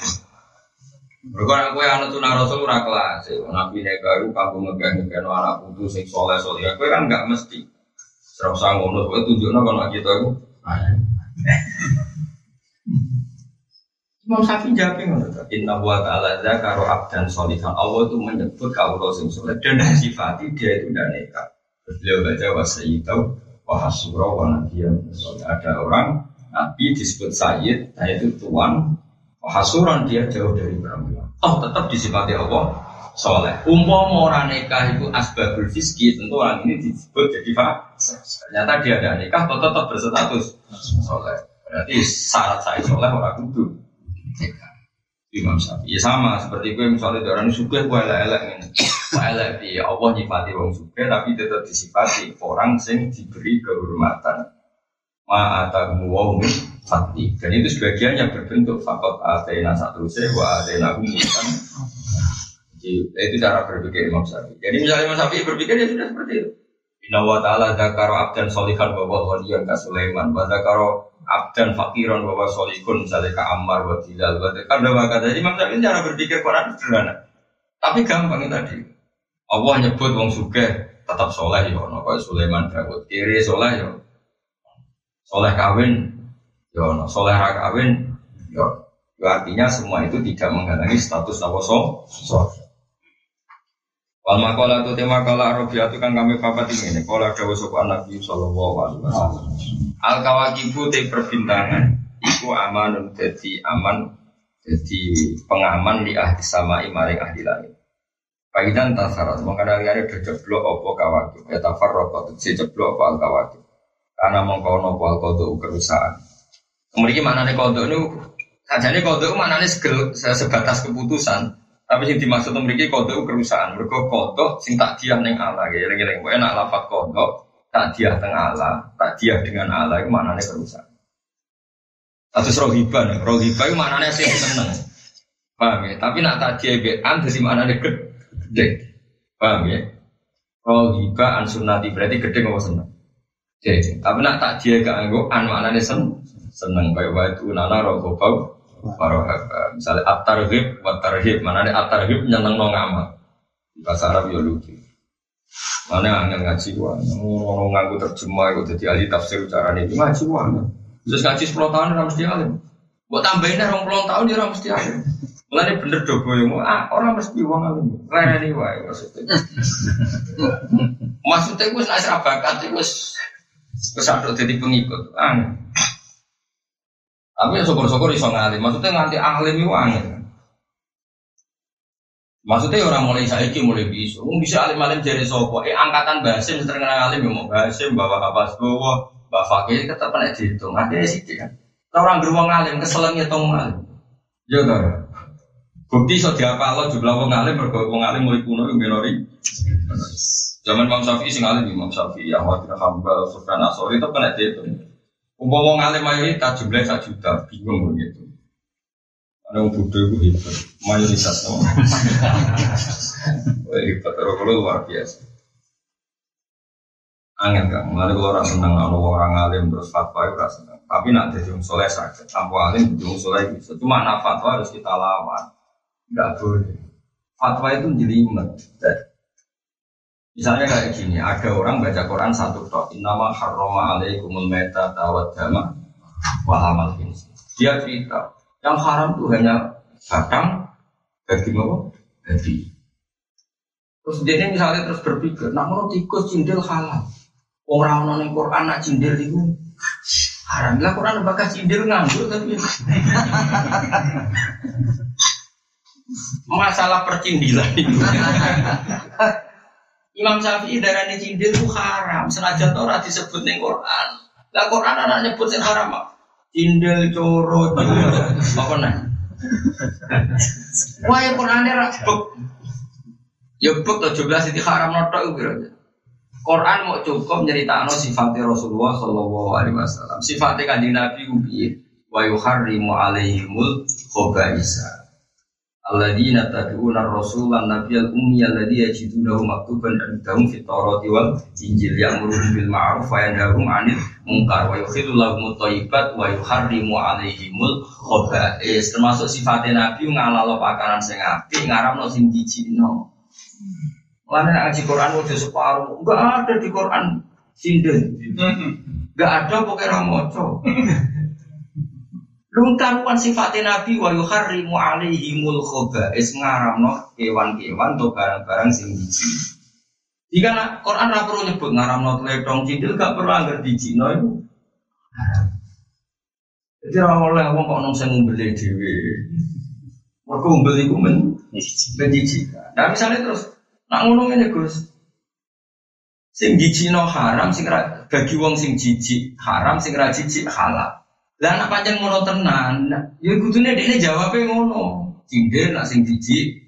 Mergo nek kowe anut sunah Rasul ora kelas. Nabi nikah iku kanggo ngegah-ngegahno anak putu sing saleh. Kowe kan enggak mesti. Ora usah ngono kowe tunjukno kono kita iku. Imam Syafi'i jawab ngono Inna wa ta'ala zakaru abdan solihan. Allah itu menyebut kaulah sing soleh dan sifati dia itu dan nekat. Beliau baca wa sayyidau wa hasura wa nabiyya Ada orang Nabi disebut Sayyid, nah itu tuan. Hasuran dia jauh dari perempuan. Oh tetap disifati Allah soleh. Umpama orang nikah itu asbabul fiski, tentu orang ini disebut jadi fase. Ternyata dia ada nikah, tetap berstatus soleh. Berarti syarat saya soleh orang kudu. Imam Syafi'i. Ya sama seperti gue misalnya orang suka gue elek-elek ini elek ya Allah nyifati orang suka tapi tetap disifati orang sing diberi kehormatan. Ma'atamu wa min fadli dan itu sebagian yang berbentuk fakot atena satu se wa atena kan itu cara berpikir Imam Syafi'i. Jadi misalnya Imam Syafi'i berpikir ya sudah seperti itu Inna wa ta'ala zakaro abdan solihan bahwa waliyan ka Sulaiman wa zakaro abdan fakiran bahwa solikun misalnya ka Ammar wa Tilal wa kada wa kada Imam Syafi'i cara berpikir Quran sederhana tapi gampang tadi Allah nyebut wong suge tetap soleh ya ono Sulaiman Dawud kiri soleh ya soleh kawin, yo, no. soleh kawin, yo. yo. Artinya semua itu tidak menghalangi status apa so, Wal makola itu tema kala Arabia itu kan kami papat ini. Kala dawa sopan Nabi Sallallahu Alaihi Wasallam. Al kawakibu te perbintangan. Iku amanun jadi aman jadi pengaman di ahli sama imaring ahli langit. Paidan tasarat mengkana liare berjeblok opo kawakib. Ya tafar rokok si jeblok opo al kawakib. Karena mengkono wal kodo kerusahaan. Kemudian mana nih kodo ini? Saja nih kodo mana nih sebatas keputusan. Tapi yang dimaksud memiliki kodo kerusahaan. Mereka kodo sing tak dia neng Allah. Ya lagi lagi. Enak lafat kodo tak dia teng Allah, tak dia dengan Allah itu mana nih kerusahaan. Atau rohiban, rohiban itu mana nih sih seneng. Paham ya? Tapi nak tak dia bean, jadi mana nih gede. Paham ya? Rohiba an sunnati berarti gede nggak seneng. Jadi, tapi nak tak dia gak anggo an maknanya sen seneng kayak waktu nana bau warohaba. Misalnya at-tarhib wa tarhib, mana ada at-tarhib nyeneng no ngamal. Bahasa Arab ya lucu. Mana angin ngaji gua, ngomong nganggu terjemah, gue jadi ahli tafsir cara ini ngaji gua. Terus ngaji 10 tahun orang mesti alim. Buat tambahin orang puluh tahun dia orang mesti alim. Mulai bener dobo yang ah orang mesti uang alim. Ini wae maksudnya. maksudnya gue nasi bakat gue Terus jadi pengikut. Angin. Tapi ya syukur-syukur iso ngalim. Maksudnya nganti alim itu angin. Maksudnya orang mulai saiki mulai bisa. Mungkin bisa alim-alim jadi sopo. Eh angkatan basim terkenal alim ya mau basim bawa apa bawa bawa fakir tetap pada dihitung. Ada sih kan. Orang beruang alim keselengnya tong alim. Ya kan. Bukti so diapa lo jumlah wong alim mergo wong mulai kuno yang minori. Zaman Imam Syafi'i sing alim Imam Syafi'i, Ahmad bin Hambal, Sufyan Asori itu kena itu. Umpama wong alim mayoritas jumlah satu juta, bingung begitu. Ada yang bodoh itu hebat, mayoritas semua. hebat, kalau luar biasa. Angin kan, mulai kalau orang seneng, kalau orang alim terus fatwa itu rasa seneng. Tapi nak jadi orang soleh sakit, tanpa alim jadi orang soleh bisa. Cuma nak fatwa harus kita lawan, nggak boleh. Fatwa itu jelimet. Misalnya kayak gini, ada orang baca Quran satu tok, nama harroma alaikumul meta tawad dama wahamal Dia cerita, yang haram tuh hanya batang, daging apa? Daging. Terus dia misalnya terus berpikir, nak mau tikus cindil halal. Orang orang Quran nak cindil itu haram. Lah Quran bakal cindil nganggur tapi masalah percindilan itu. Imam Syafi'i darah cindil itu haram. Senajan Torah disebut nih Quran. Lah Quran anak nyebut yang haram apa? Cindil, coro, apa nih? Wah ya Quran dia buk. Ya buk tuh jumlah siti haram notok gitu. Quran mau cukup nyeritakan sifatnya Rasulullah Shallallahu Alaihi Wasallam. Sifatnya kanjeng Nabi ubi wa yuharrimu alaihimul khobaisa. Alladzina tad'una ar-rasul an nabiyal ummi alladzi yajidunahu maktuban indahum fit tawrati wal injil. Ya'muru bil ma'ruf wa yanhahum 'anil munkar wa yukhillu lahum thayyibat wa yuharrimu 'alaihimul khaba'is termasuk sifatnya nabi ngalalo pakanan sing apik ngaramno sing jijikno Mana nak ngaji Quran udah separuh, enggak ada di Quran. Sinden, enggak ada pokoknya ramoco. Lu karuan sifatnya Nabi wa yuharrimu alaihimul khoba'is ngaramno kewan-kewan atau barang-barang sing jijik. Jika Quran ora perlu nyebut ngaramno tledong cindil gak perlu anggar dijino itu Jadi ora oleh wong kok nang sing ngumbeli dhewe. Mergo ngumbel iku men. Nah misalnya terus nak ngono ngene Gus. Sing jijikno haram sing bagi wong sing jijik haram sing ra jijik halal. Lah anak panjang ngono tenan, ya kudune dekne jawabe ngono. Cindil nak sing jijik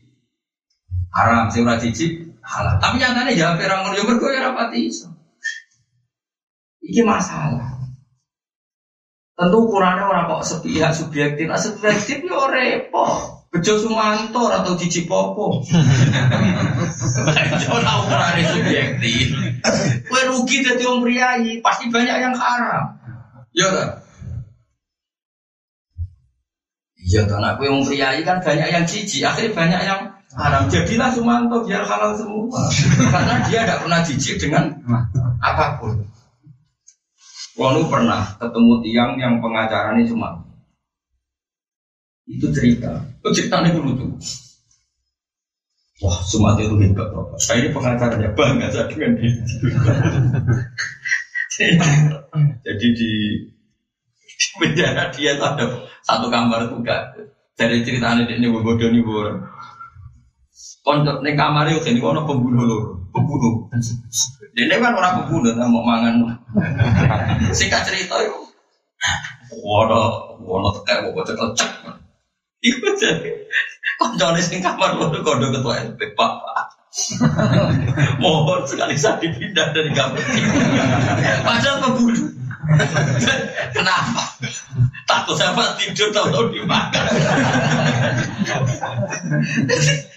haram, sing ora jijik halal. Tapi nyatane jawab ora ngono ya mergo ora pati iso. Iki masalah. Tentu ukurannya orang kok sepihak subjektif, nah subjektif ya repot. Bejo Sumanto atau Cici Popo. Ora ukurannya subjektif. Kue rugi jadi orang priayi, pasti banyak yang haram. Ya kan? Iya kan aku yang priayi kan banyak yang cici, akhirnya banyak yang haram. Jadilah Sumanto biar halal semua. Karena dia tidak pernah jijik dengan apa pun. Walu pernah ketemu tiang yang pengacaranya cuma itu cerita, itu ceritanya dulu tuh. Wah, Sumat itu hebat bapak. Saya ini pengacaranya bangga saya dengan dia. Jadi di penjara dia tuh ada satu kamar tuh gak dari ceritanya dia ini bodoh nih bodoh. Kontok nih kamar itu ini kono pembunuh loh, pembunuh. Dia kan orang pembunuh, nggak mau mangan. Singkat cerita itu, waduh, waduh kayak mau cek cek. Iku jadi, konconis sing kamar waduh kodo ketua LP pak. Mohon sekali saya dipindah dari kamar. Padahal pembunuh. Kenapa? Takut sama tidur tahu-tahu dimakan.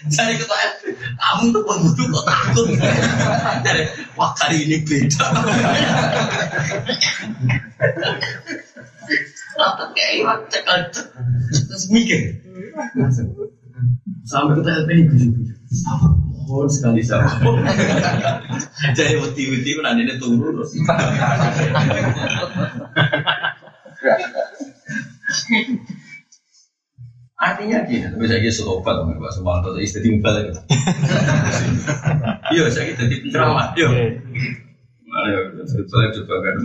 Jadi ketua RT, kamu tuh pembunuh kok takut? Jadi, wah kali ini beda. Rata kayak cekal terus mikir. Sampai ketua RT ini gujuk-gujuk. Mohon sekali sama. Jadi wati-wati nanti ini turun terus. Artinya gini, tapi saya kira obat sama Pak Sumanto, jadi istri timbal itu. Iya, saya kira jadi penceramah, iya. Ayo, saya coba kan.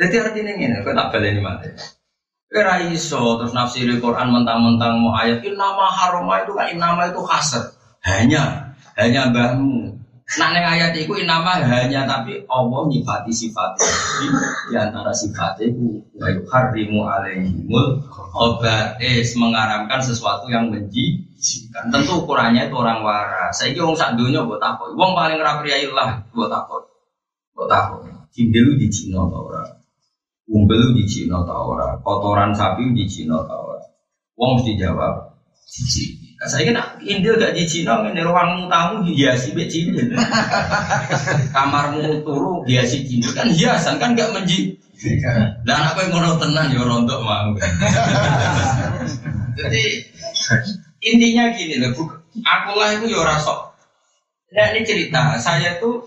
Jadi artinya ini, kau tak balik ini mati. Kira iso terus nafsiri Quran mentang-mentang mau ayat nama haroma itu kan nama itu kasar hanya hanya mbahmu Nah neng ayat itu nama hanya tapi Allah nyifati sifatnya di antara sifatnya itu harimu alaihimul obatis mengaramkan sesuatu yang menjijikan. Tentu ukurannya itu orang waras. Saya kira sak dunia buat apa? Wong paling rapi lah buat apa? Buat apa? Cindelu di Cina orang? Umbel di Cina atau orang? Kotoran sapi di Cina atau orang? Wong mesti jawab cici. Nah, saya kira Indil gak di Cina, ini ruangmu tamu hiasi be cindil. Kamarmu turu hiasi cindil kan hiasan kan gak menji. Dan apa yang mau tenang ya rontok mau. Jadi intinya gini loh, aku lah itu ya rasok. Nah ini cerita, saya tuh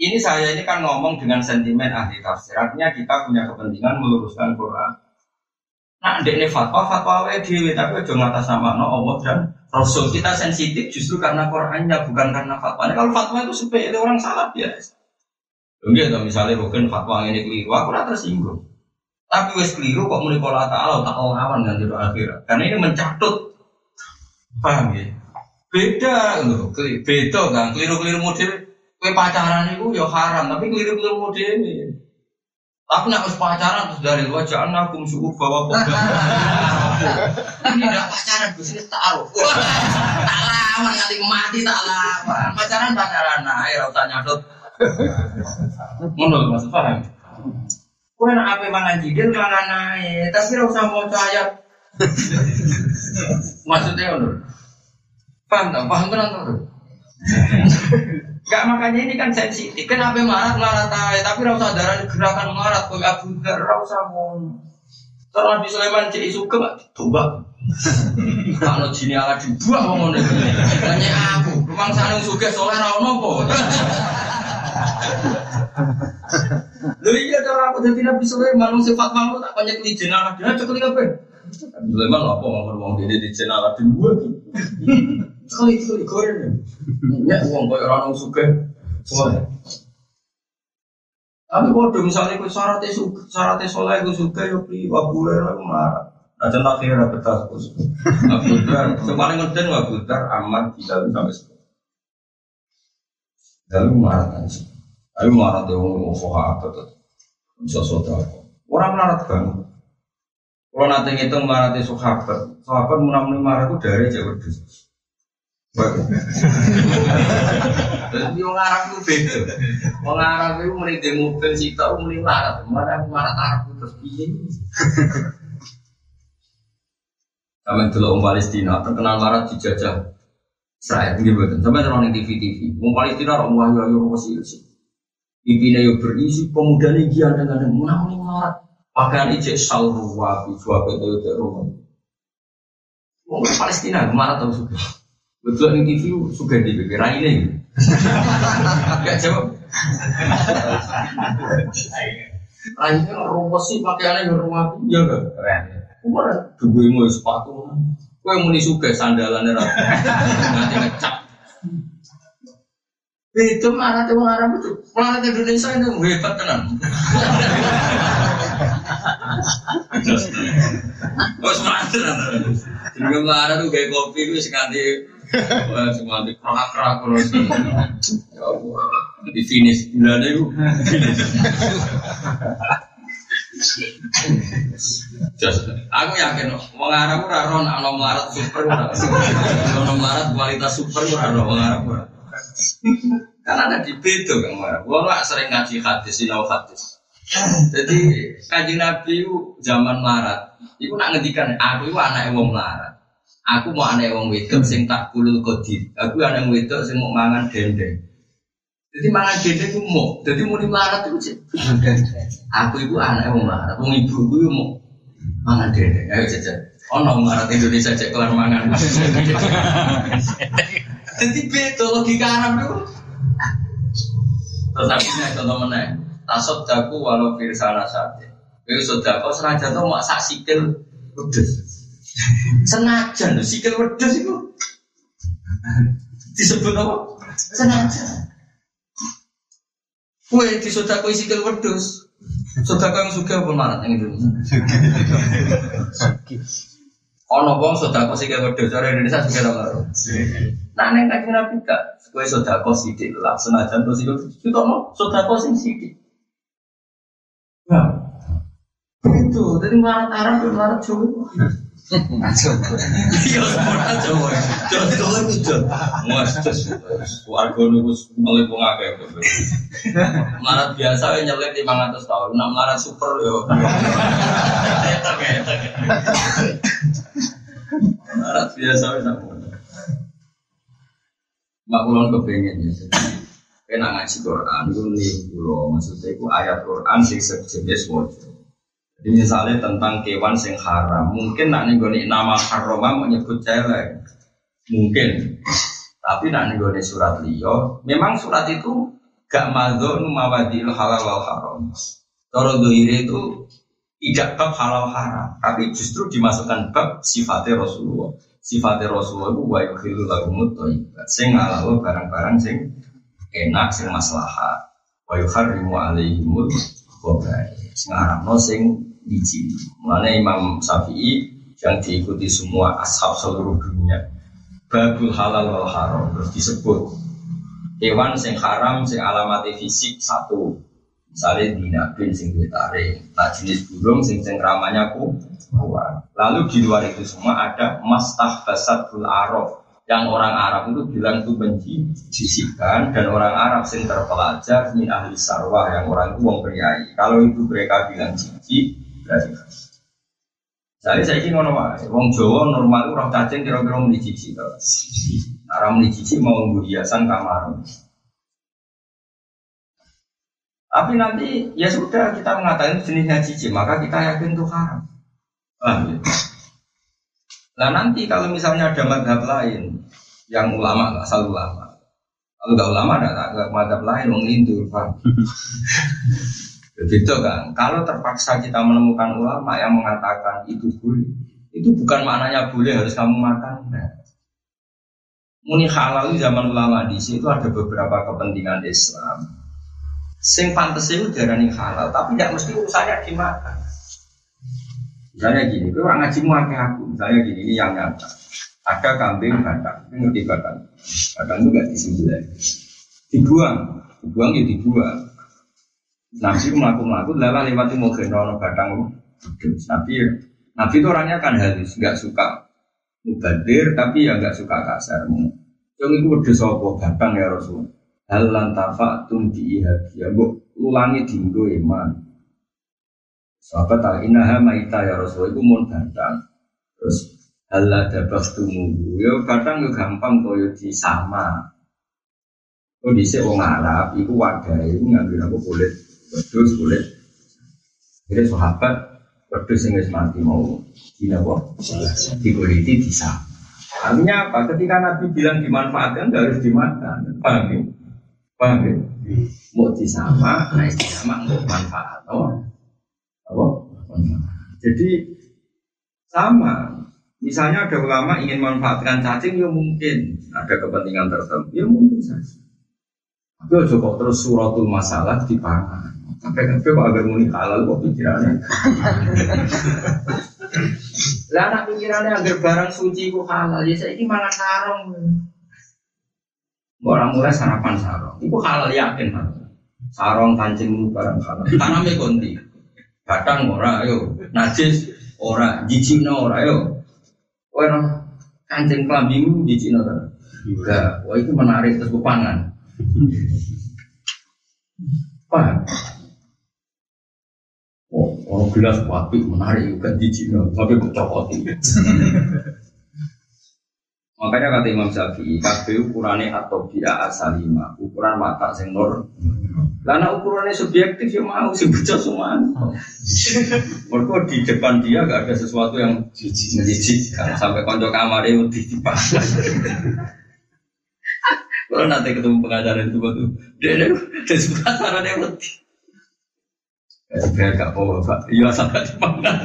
ini saya ini kan ngomong dengan sentimen ahli tafsir. Artinya kita punya kepentingan meluruskan Quran. Nah, ini fatwa, fatwa dewi, tapi aja ngatas sama no Allah dan Rasul. Kita sensitif justru karena Qurannya, bukan karena fatwanya. Kalau fatwa itu sepele orang salah biasa. Enggak, atau misalnya bukan fatwa ini keliru, aku rata tersinggung. Tapi wes keliru kok mulai pola ta'ala tak lawan nanti doa akhirat. Karena ini mencatut, paham ya? Beda loh, beda kan, keliru-keliru model. Kue pacaran itu ya haram, tapi keliru-keliru model ini. Tapi nak harus pacaran terus dari luar jangan aku suku bawa kok. Ini tidak pacaran, gue sini taruh. Tak lawan kali mati tak lawan. Pacaran pacaran, nah air rauta nyadot. Menurut maksud paham? Kue nak apa mangan jidil mangan naik, tapi rauta mau ayat. Maksudnya menurut? Paham tak? Paham kan Gak makanya ini kan sensitif. Kenapa marah marah tay? Tapi rasa darah gerakan marah kok Abu Dar rasa mon. Kalau di cek suka nggak coba. Kalau jini ala dibuang ngomong ini. Hanya aku. Rumah sana suka soalnya rawon nopo. Lho iya cara aku jadi Nabi Sulaiman sifat mau tak banyak di jenazah dia cekli apa? Sulaiman apa ngomong ngomong dia di di dua Sekali sekali goreng. Ya uang kau orang suka semua. Tapi kalau misalnya kau syaratnya suka syaratnya soleh kau suka ya pri wabule aku marah. Nah contoh akhirnya betas kau Dar, sepaling ngeden Abu Dar aman tidak sampai sekarang. Lalu marah kan sih. Lalu marah dia ngomong apa tuh. Bisa saudara. Orang melarat banget. Kalau nanti ngitung marah di sahabat, sahabat menang marah itu dari jauh berdua. Jadi orang Arab itu beda. Orang Arab itu mulai di mobil tahu mulai marah, marah marah Arab terus piye. Sampai dulu orang Palestina terkenal marah dijajah Israel gitu betul. Sampai di TV TV. Orang Palestina orang wahyu wahyu masih sih. Ibina yo berisi pemuda ini gian dengan menang marah. Pakaian ijek salru wabi itu itu rumah. Orang Palestina marah tahu suka. Betul di TV suka di BB ini. Gak jawab. Raine rumput sih pakaiannya yang rumah ya gak keren. Umur dua mau sepatu. Kue muni suka sandalan era. Nanti ngecap. Itu mana tuh orang itu planet Indonesia itu hebat tenan. Oh semangat tenan. Jadi mana tuh kayak kopi itu sekanti Wah, semua di kerak-kerak terus. Ya Allah, di finish bulan itu. Just, aku yakin, wong Arab ora ora ana melarat super ora. Ana melarat kualitas super ora ana wong Arab ora. Karena ada di beda kan Arab. Wong sering ngaji hadis, sinau hadis. Jadi kaji Nabi itu zaman melarat. Iku nak ngendikan aku itu anak wong melarat. Aku mau aneh wong wedok sing tak kulul kodir. Aku aneh wong wedok sing mau mangan dendeng. Jadi mangan dendeng itu mau. Jadi mau dimarat itu sih. Aku ibu anak wong marat. Wong ibu itu mau mangan dendeng. Ayo jajan. Oh no marat Indonesia cek kelar mangan. Jadi beda logika Arab itu. Terus akhirnya contoh mana? Tasod jago walau firsana saja. Kalau sudah kau senajan tuh mak sak sikil udah. Senajan lho sikil wedhus iku. Disebut apa? Senajan. Kue di kue sikil wedhus. Sodako yang suka apa marat yang Indonesia? Ono wong sodako sikil wedhus cara Indonesia suka apa marat? Nah neng kajian nabi kak, kue sodako sidik lah senajan tuh sikil. Kita mau sodako sing sidik. Nah, itu. Jadi marat Arab, marat Jawa. Iya, ora Jawa. Jawa Jawa itu. Mas, warga niku mulai wong akeh. Marat biasa wae nyelip 500 tahun, nak marat super yo. Marat biasa wae nak. Mak kulon kepengen ya. Kena ngaji Quran, itu nih pulau, maksudnya itu ayat Quran sing sejenis wajah. Jadi misalnya tentang kewan sing haram, mungkin nak nih nama haram mau nyebut celeng, mungkin. Tapi nak nih surat liyo, memang surat itu gak madzon mawadil halal wal haram. Toro doire itu tidak bab halal haram, tapi justru dimasukkan bab sifatnya Rasulullah. Sifatnya Rasulullah itu wa yukhilu lahumut Sing halal barang-barang sing enak sing maslahat. Wa yukharrimu alaihimul khabaith. Sing haramno sing biji. Mana Imam Syafi'i yang diikuti semua ashab seluruh dunia. Babul halal wal haram terus disebut hewan sing haram sing alamati fisik satu misalnya dinabin sing tarik nah jenis burung sing sing ramanya ku lalu di luar itu semua ada mastah basatul arab yang orang Arab itu bilang itu benci jisikan dan orang Arab sing terpelajar min ahli sarwah yang orang itu wong kalau itu mereka bilang jijik Jadi saya ingin ngono wae. Wong Jawa normal orang cacing kira-kira muni cici to. Cici mau nggo hiasan kamar. Tapi nanti ya sudah kita mengatakan jenisnya cici, maka kita yakin itu haram. Ah, ya. Nah nanti kalau misalnya ada madhab lain yang ulama nggak asal ulama, Kalau nggak ulama ada madhab lain wong Hindu, pak. Begitu kan. Kalau terpaksa kita menemukan ulama yang mengatakan itu boleh, itu bukan maknanya boleh harus kamu makan. Nah. Muni halal zaman ulama di situ ada beberapa kepentingan Islam. Sing pantas itu darani halal, tapi tidak mesti urusannya dimakan. Misalnya gini, itu orang ngaji muaknya aku. Misalnya gini, ini yang nyata. Ada kambing batang, ini ngerti batang. Batang itu gak disembelih. Dibuang, dibuang ya dibuang. Nabi melaku-melaku, lala lewati mau genono batang. Nabi, Nabi itu orangnya kan halus, nggak suka mubadir, tapi ya nggak suka kasar. Yang itu udah sopo batang ya Rasul. Hal lantafa tum diihadia, bu ulangi dinggo iman. Sahabat tak inaha maita ya Rasul itu mau batang. Terus Allah dapat tunggu, ya kadang yo gampang koyo di sama. Oh di wong Arab, itu wadah itu ngambil aku kulit, wedus kulit. Jadi sahabat wedus yang mati mau di apa? Di kulit di sama. Artinya apa? Ketika Nabi bilang dimanfaatkan, nggak harus dimakan. Paham ya? Paham ya? Mau di sama, nah sama nggak manfaat. Oh, apa? Jadi sama Misalnya ada ulama ingin memanfaatkan cacing, ya mungkin ada kepentingan tertentu, ya mungkin saja. Tapi ojo kok terus suratul masalah di pangan. Sampai sampai kok agak muni halal kok pikirannya. Lah anak pikirannya agar barang suci kok halal, ya saya ini malah sarong. Orang mulai sarapan sarong, itu halal yakin halal. Sarong kancing barang halal. Tanamnya konti, kadang ora, ayo najis ora, jijik ora, ayo Orang kancing kelambimu Cina kan? Enggak, wah itu menarik terus pangan. Oh, orang gelas wapi menarik juga di Cina, tapi kecokoti. Makanya kata Imam Syafi'i, kabeh ukurannya atau dia asalima, ukuran mata nur karena ukurannya subjektif ya mau sih baca semua. Mereka di depan dia gak ada sesuatu yang menjijikkan sampai konco kamar itu ditipas. Kalau nanti ketemu pengacara itu batu, dia dia dia cara dia mati. Biar gak bawa pak, iya sampai di mana.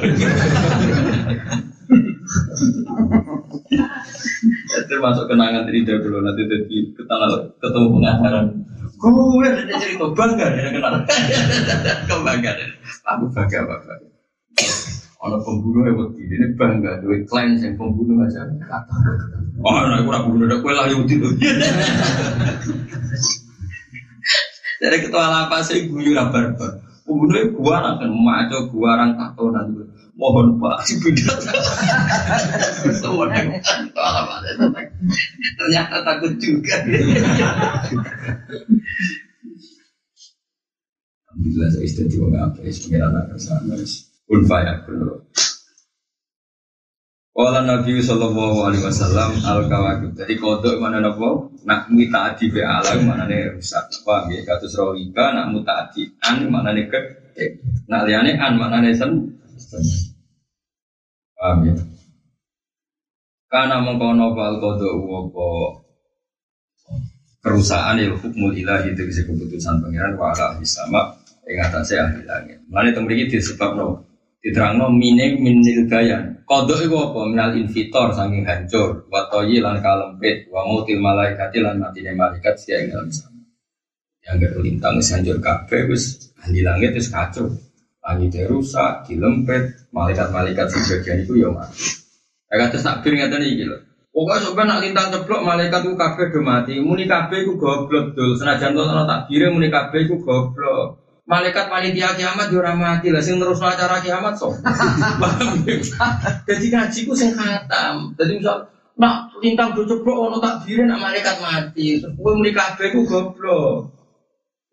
Termasuk kenangan dari dulu nanti ketemu pengacara. Gue ada cerita bangga ya kenal. Kebangga. Aku bangga bapak. Ono pembunuh yang ini bangga duit klien yang pembunuh aja. Oh, nah, aku ragu udah kue lah yang itu. Dari ketua lapas saya guyu rabar Pembunuhnya gua akan maco gua orang tatonan mohon pak. Si bidat ternyata takut juga. Alhamdulillah saya istri tiba apa ya pengiran akan sama pun faya pun Wala Nabi Sallallahu Alaihi Wasallam al kawakib. Jadi kodok mana nopo? Nak muta adi be alam mana nih rusak. Paham ya? Katus rawika nak muta adi an mana nih ke? Nak liane an mana nih sen? Paham ya? Karena mengkono fal kodo uwopo kerusakan ya hukmul ilahi itu bisa keputusan pangeran wa ala sama ing atase ahli langit. Mane teng mriki disebabno diterangno mine minil gayan. Kodo iku apa? Minal invitor saking hancur, wa toyi lan kalempit, wa mutil malaikati lan malaikat sia ing dalam sana. Yang gak lintang hancur kabeh wis ahli langit wis kacau. Langit rusak, dilempet, malaikat-malaikat sebagian itu ya mati. Ya kata nak bir ngeten iki lho. Sampai nak lintang ceplok malaikat itu kabeh do mati. Muni kabeh iku goblok dul. Senajan to ana takbire muni kabeh iku goblok. Malaikat panitia kiamat yo ora mati lah sing terus acara kiamat sok. Jadi ngaji ku sing khatam. Jadi misal nak lintang do ceplok ana takbire nak malaikat mati. Terus kowe muni kabeh iku goblok.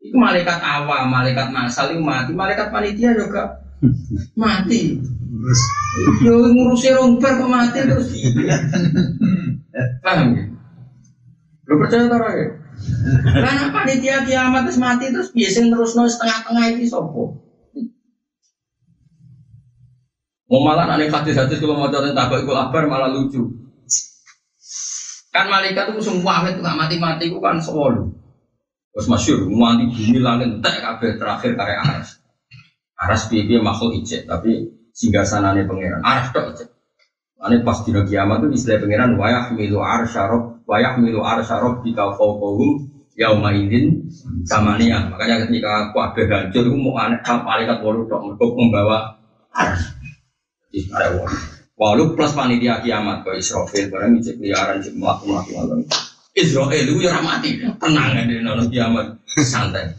Iku malaikat awam, malaikat masal itu mati, malaikat panitia juga mati. Yo ngurusi romper kok mati terus. Paham ya? Lo percaya tau ya? Karena panitia kiamat terus mati terus biasa terus no setengah-tengah itu sopo. Mau malah aneh hadis hadis kalau mau jalan tabak itu kabar malah lucu. Kan malaikat itu semua itu nggak mati-mati itu kan sewolu. Terus masyur, mati bumi langit tak kabeh terakhir karya aras. Aras piye makhluk ijek, tapi singgah sanane pangeran. Aras tok ijek. Ane pas dino kiamat itu istilah pangeran wayah milu arsyarob, wayah milu arsyarob di fauqahum yauma idin samania. Makanya ketika kabeh hancur itu mau aneh malaikat wolu tok mergo membawa aras. Jadi ada Walau plus panitia kiamat ke Israfil barang cek liaran cek melaku melaku malam. Israel itu ya mati, tenang aja nono kiamat santai.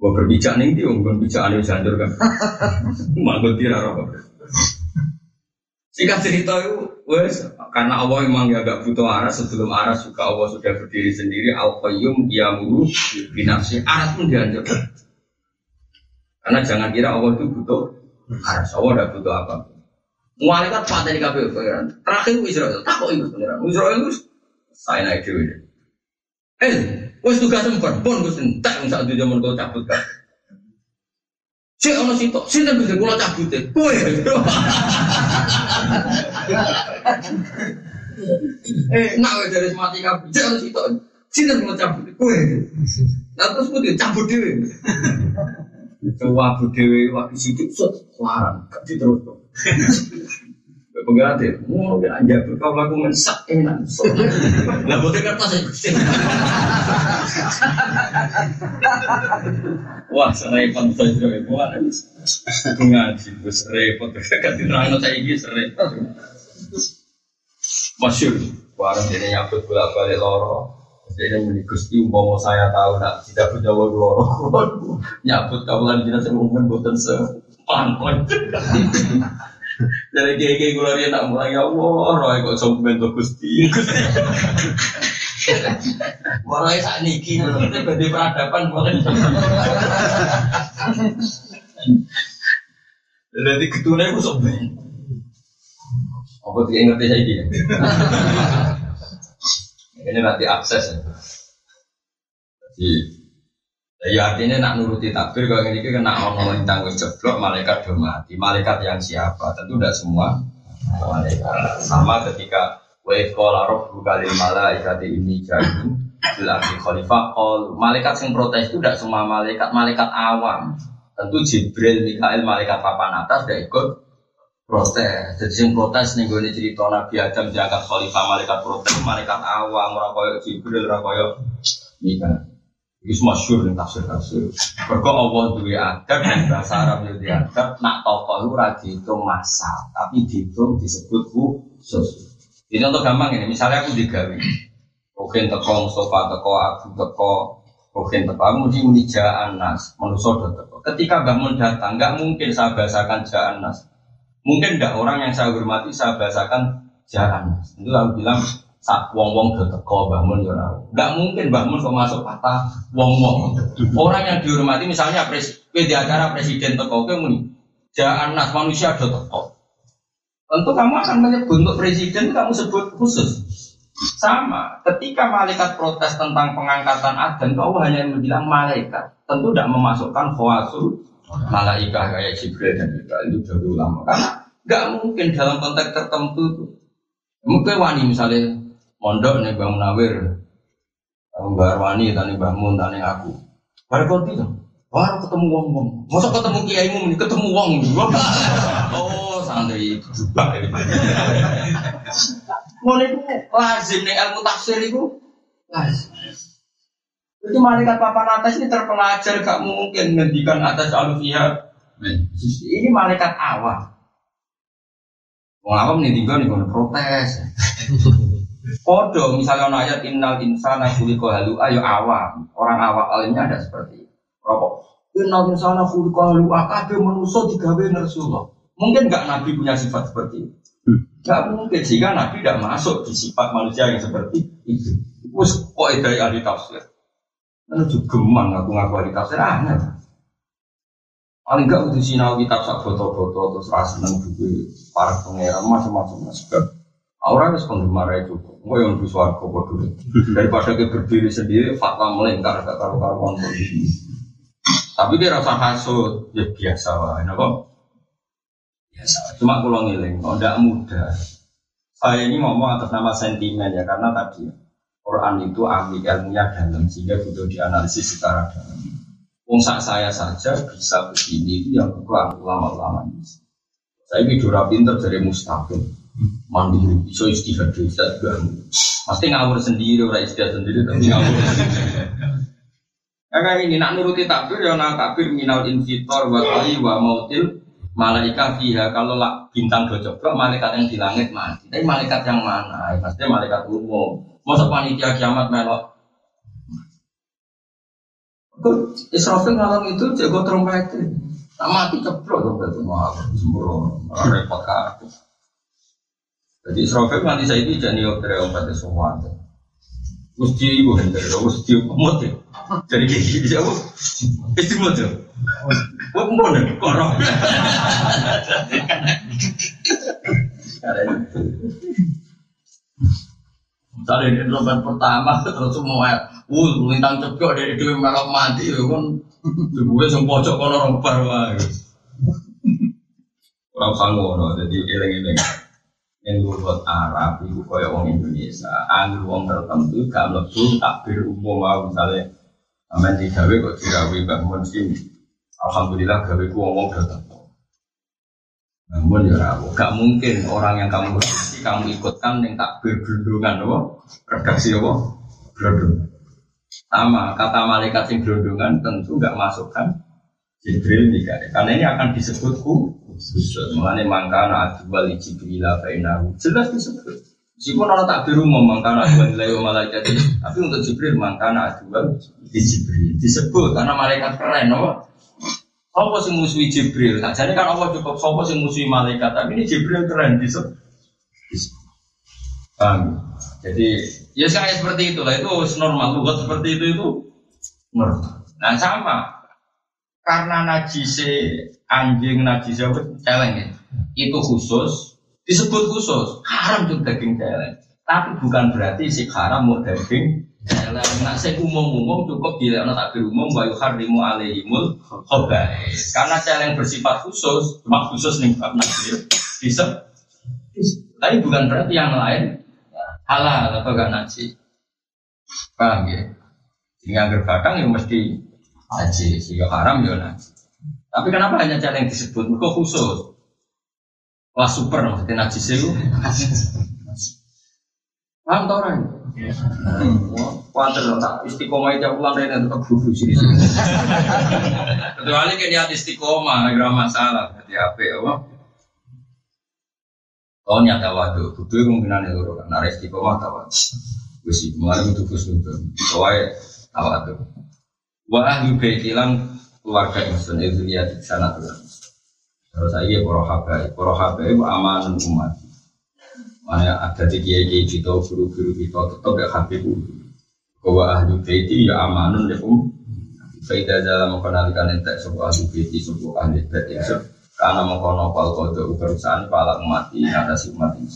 Gua berbicara nih dia, gua berbicara nih janjur kan. Manggut dia roh. Jika cerita itu, wes karena Allah memang ya gak butuh aras sebelum aras juga Allah sudah berdiri sendiri al qayyum diamuru binafsi aras pun dihancurkan. Karena jangan kira Allah itu butuh aras, Allah tidak butuh apa. Malaikat patah di KPU pangeran. Terakhir Israel. Tak kok itu pangeran. Israel itu saya naik dewi. Eh, wes tugas sempat pun gue sentak yang saat itu zaman kau cabut kan. Si ono sitok, sini bisa gue cabut deh. Eh, nak dari mati kabut. Si ono sitok, sini gue cabut. Kue. Nah terus gue cabut dewi. Coba dewi waktu situ, larang, gak terus Pengiran deh, mau ya aja kau lagu mensak enak. Lah bodoh kan pas Wah, serempet saja itu ada ngaji, gus repot. Kan diterang saya ini serempet. Masyur, warung jadi nyabut bola balik loro. Jadi ini gusti umpama saya tahu nak tidak punya loro. Nyabut kawalan jenis yang umum buatan sepan. Dari kayak kayak gue tak mulai ya Allah, roh kok sampai bentuk gusti. Warai saat niki, badi peradaban mungkin. Jadi ketune aku sok ben. Apa tidak ngerti saya ini? Ini nanti akses ya. Jadi Ya artinya nak nuruti takbir kalau ini kan nak mau tentang jeblok malaikat do mati. Malaikat yang siapa? Tentu tidak semua malaikat. Sama ketika wa qala rabbuka lil malaikati ini jadi bilang khalifah qol malaikat yang protes itu tidak semua malaikat, malaikat awam. Tentu Jibril, Mikael, malaikat papan atas tidak ikut protes. Jadi yang protes nih gue cerita Nabi Adam diangkat khalifah malaikat protes, malaikat awam, koyo Jibril, koyo Mikael. Itu masyur nih tafsir tafsir. Berkau Allah dua adab bahasa Arab itu adab. Nak tokoh itu rajin itu masa, tapi dihitung disebut khusus. Ini untuk gampang ini. Misalnya aku digawe, mungkin teko Mustafa teko Abu teko mungkin teko aku mesti muni Anas, manusia teko. Ketika bangun datang, nggak mungkin saya bahasakan Anas. Mungkin tidak orang yang saya hormati saya bahasakan Anas. Itu aku bilang sak wong wong do teko bangun ya Enggak mungkin bangun kok masuk patah wong wong. Orang yang dihormati misalnya pres di acara presiden teko ke muni. Jangan nas manusia do teko. Tentu kamu akan menyebut untuk presiden kamu sebut khusus. Sama, ketika malaikat protes tentang pengangkatan Adam, kau hanya bilang malaikat. Tentu tidak memasukkan khawasul malaikat kayak Jibril dan juga itu dari ulama. Karena nggak mungkin dalam konteks tertentu itu. Mungkin wani misalnya mondok nih Bang Munawir, Mbak Arwani, tani Mbak Mun, tani aku. Baru kau tidak, baru ketemu wong wong. Masa ketemu kiai mu, ketemu wong. oh santri juga. Mau itu lazim nih ilmu tafsir itu lazim. Itu malaikat papan atas ini terpelajar gak mungkin ngendikan atas alufiyah. Ini malaikat awam. Wong awam nih tinggal nih protes. Kodo misalnya ono ayat innal insana khuliqa halu ayo awam. Orang awam alimnya ada seperti. Rokok. Innal insana khuliqa halu kabeh manusa digawe ngersullah. Mungkin enggak Nabi punya sifat seperti itu. Enggak mungkin sehingga Nabi tidak masuk di sifat manusia yang seperti itu. Wes kok dari ahli tafsir. Lalu juga gemang aku ngaku ahli tafsir aneh. Paling enggak udah sinau kitab sak foto-foto terus rasa seneng buku para pangeran macam-macam sebab Orang harus penggemar itu, mau yang di suarga bodoh. Daripada dia berdiri sendiri, fatwa melingkar gak karu karuan. Tapi dia rasa hasut, ya biasa lah, kok? Biasa. Cuma kalau ngiling, kalau tidak mudah. Saya ini ngomong atas nama sentimen ya karena tadi Quran itu ambil ilmunya dalam sehingga butuh dianalisis secara dalam. Wong saya saja bisa begini itu yang kurang ulama-ulama ini. Saya ini pinter dari mustaqim, mandiri, bisa istihad bisa juga. Pasti ngawur sendiri, orang istihad sendiri tapi ngawur. Karena ini nak nuruti takbir ya nak takbir minal infitor wa wa mautil malaikat fiha kalau lah bintang do coba malaikat yang di langit mati. Tapi malaikat yang mana? Ya, pasti malaikat umum. Masa panitia kiamat melok Israfil ngalang itu jago trompet. Tak mati ceplok trompet itu mau sembrono, repot kartu. Jadi Israfil nanti saya itu jadi otre ompet semua. Mesti ibu hendak, mesti umut ya. Jadi kayak gitu jauh, istimewa tuh. Wah, mau nih, korong. Misalnya ini trompet pertama, terus semua Wuh, lintang cepok dari dua melok mati ya kan. Gue sing pojok kono romper wae. Ora sanggono, jadi eling-eling. Yang buat Arab itu kaya wong Indonesia, anggur wong tertentu gak mlebu takbir umum mau misalnya amen digawe kok dirawi bangun sih. Alhamdulillah gawe ku wong datang. Namun ya rabu, gak mungkin orang yang kamu redaksi kamu ikutkan yang takbir gelundungan, apa? Redaksi apa? Gelundungan. Sama kata malaikat sing gelondongan tentu nggak masukkan Jibril Mikael karena ini akan disebut khusus. Mengenai mangkana adwal Jibril fainahu jelas disebut. Meskipun orang tak biru mau mangkana adwal nilai malaikat tapi untuk Jibril mangkana adwal di disebut karena malaikat keren, no? Sopo sing musuhi Jibril? Jadi kan Allah cukup sopo sing musuhi malaikat, tapi ini Jibril keren disebut. Paham? Jadi ya kayak seperti itulah itu normal buat seperti itu itu normal. Nah sama karena najise anjing najise celeng ya, itu khusus disebut khusus haram juga daging celeng. Tapi bukan berarti si haram mau daging celeng. Nah saya umum-umum cukup bila anak takbir umum bayu harimu alaihimul khobais. Karena celeng bersifat khusus, cuma khusus nih bab najis bisa. Tapi bukan berarti yang lain halal atau gak naji paham ya ini agar batang ya mesti naji sehingga haram ya naji tapi kenapa hanya cara yang disebut kok khusus wah super maksudnya naji itu paham tau orang Kuatir tak istiqomah itu pulang dari tetap duduk sini. Kecuali kayak niat istiqomah, nggak masalah. Jadi apa ya? Oh nyata waduh, kudu kemungkinan itu kan. Nah istiqomah kemarin itu kus itu. Soalnya tawa tuh. Wa ahli baitilan keluarga lihat di sana tuh. Terus saya para habai, para habai aman umat. Mana ada di kiai kiai kita, guru-guru kita tetap ya habib Bahwa ahli baiti ya amanun ya um. Faidah dalam mengenalkan entek sebuah ahli baiti, sebuah ahli baiti. Karena mengkono pal kodok perusahaan pala mati si umat ini.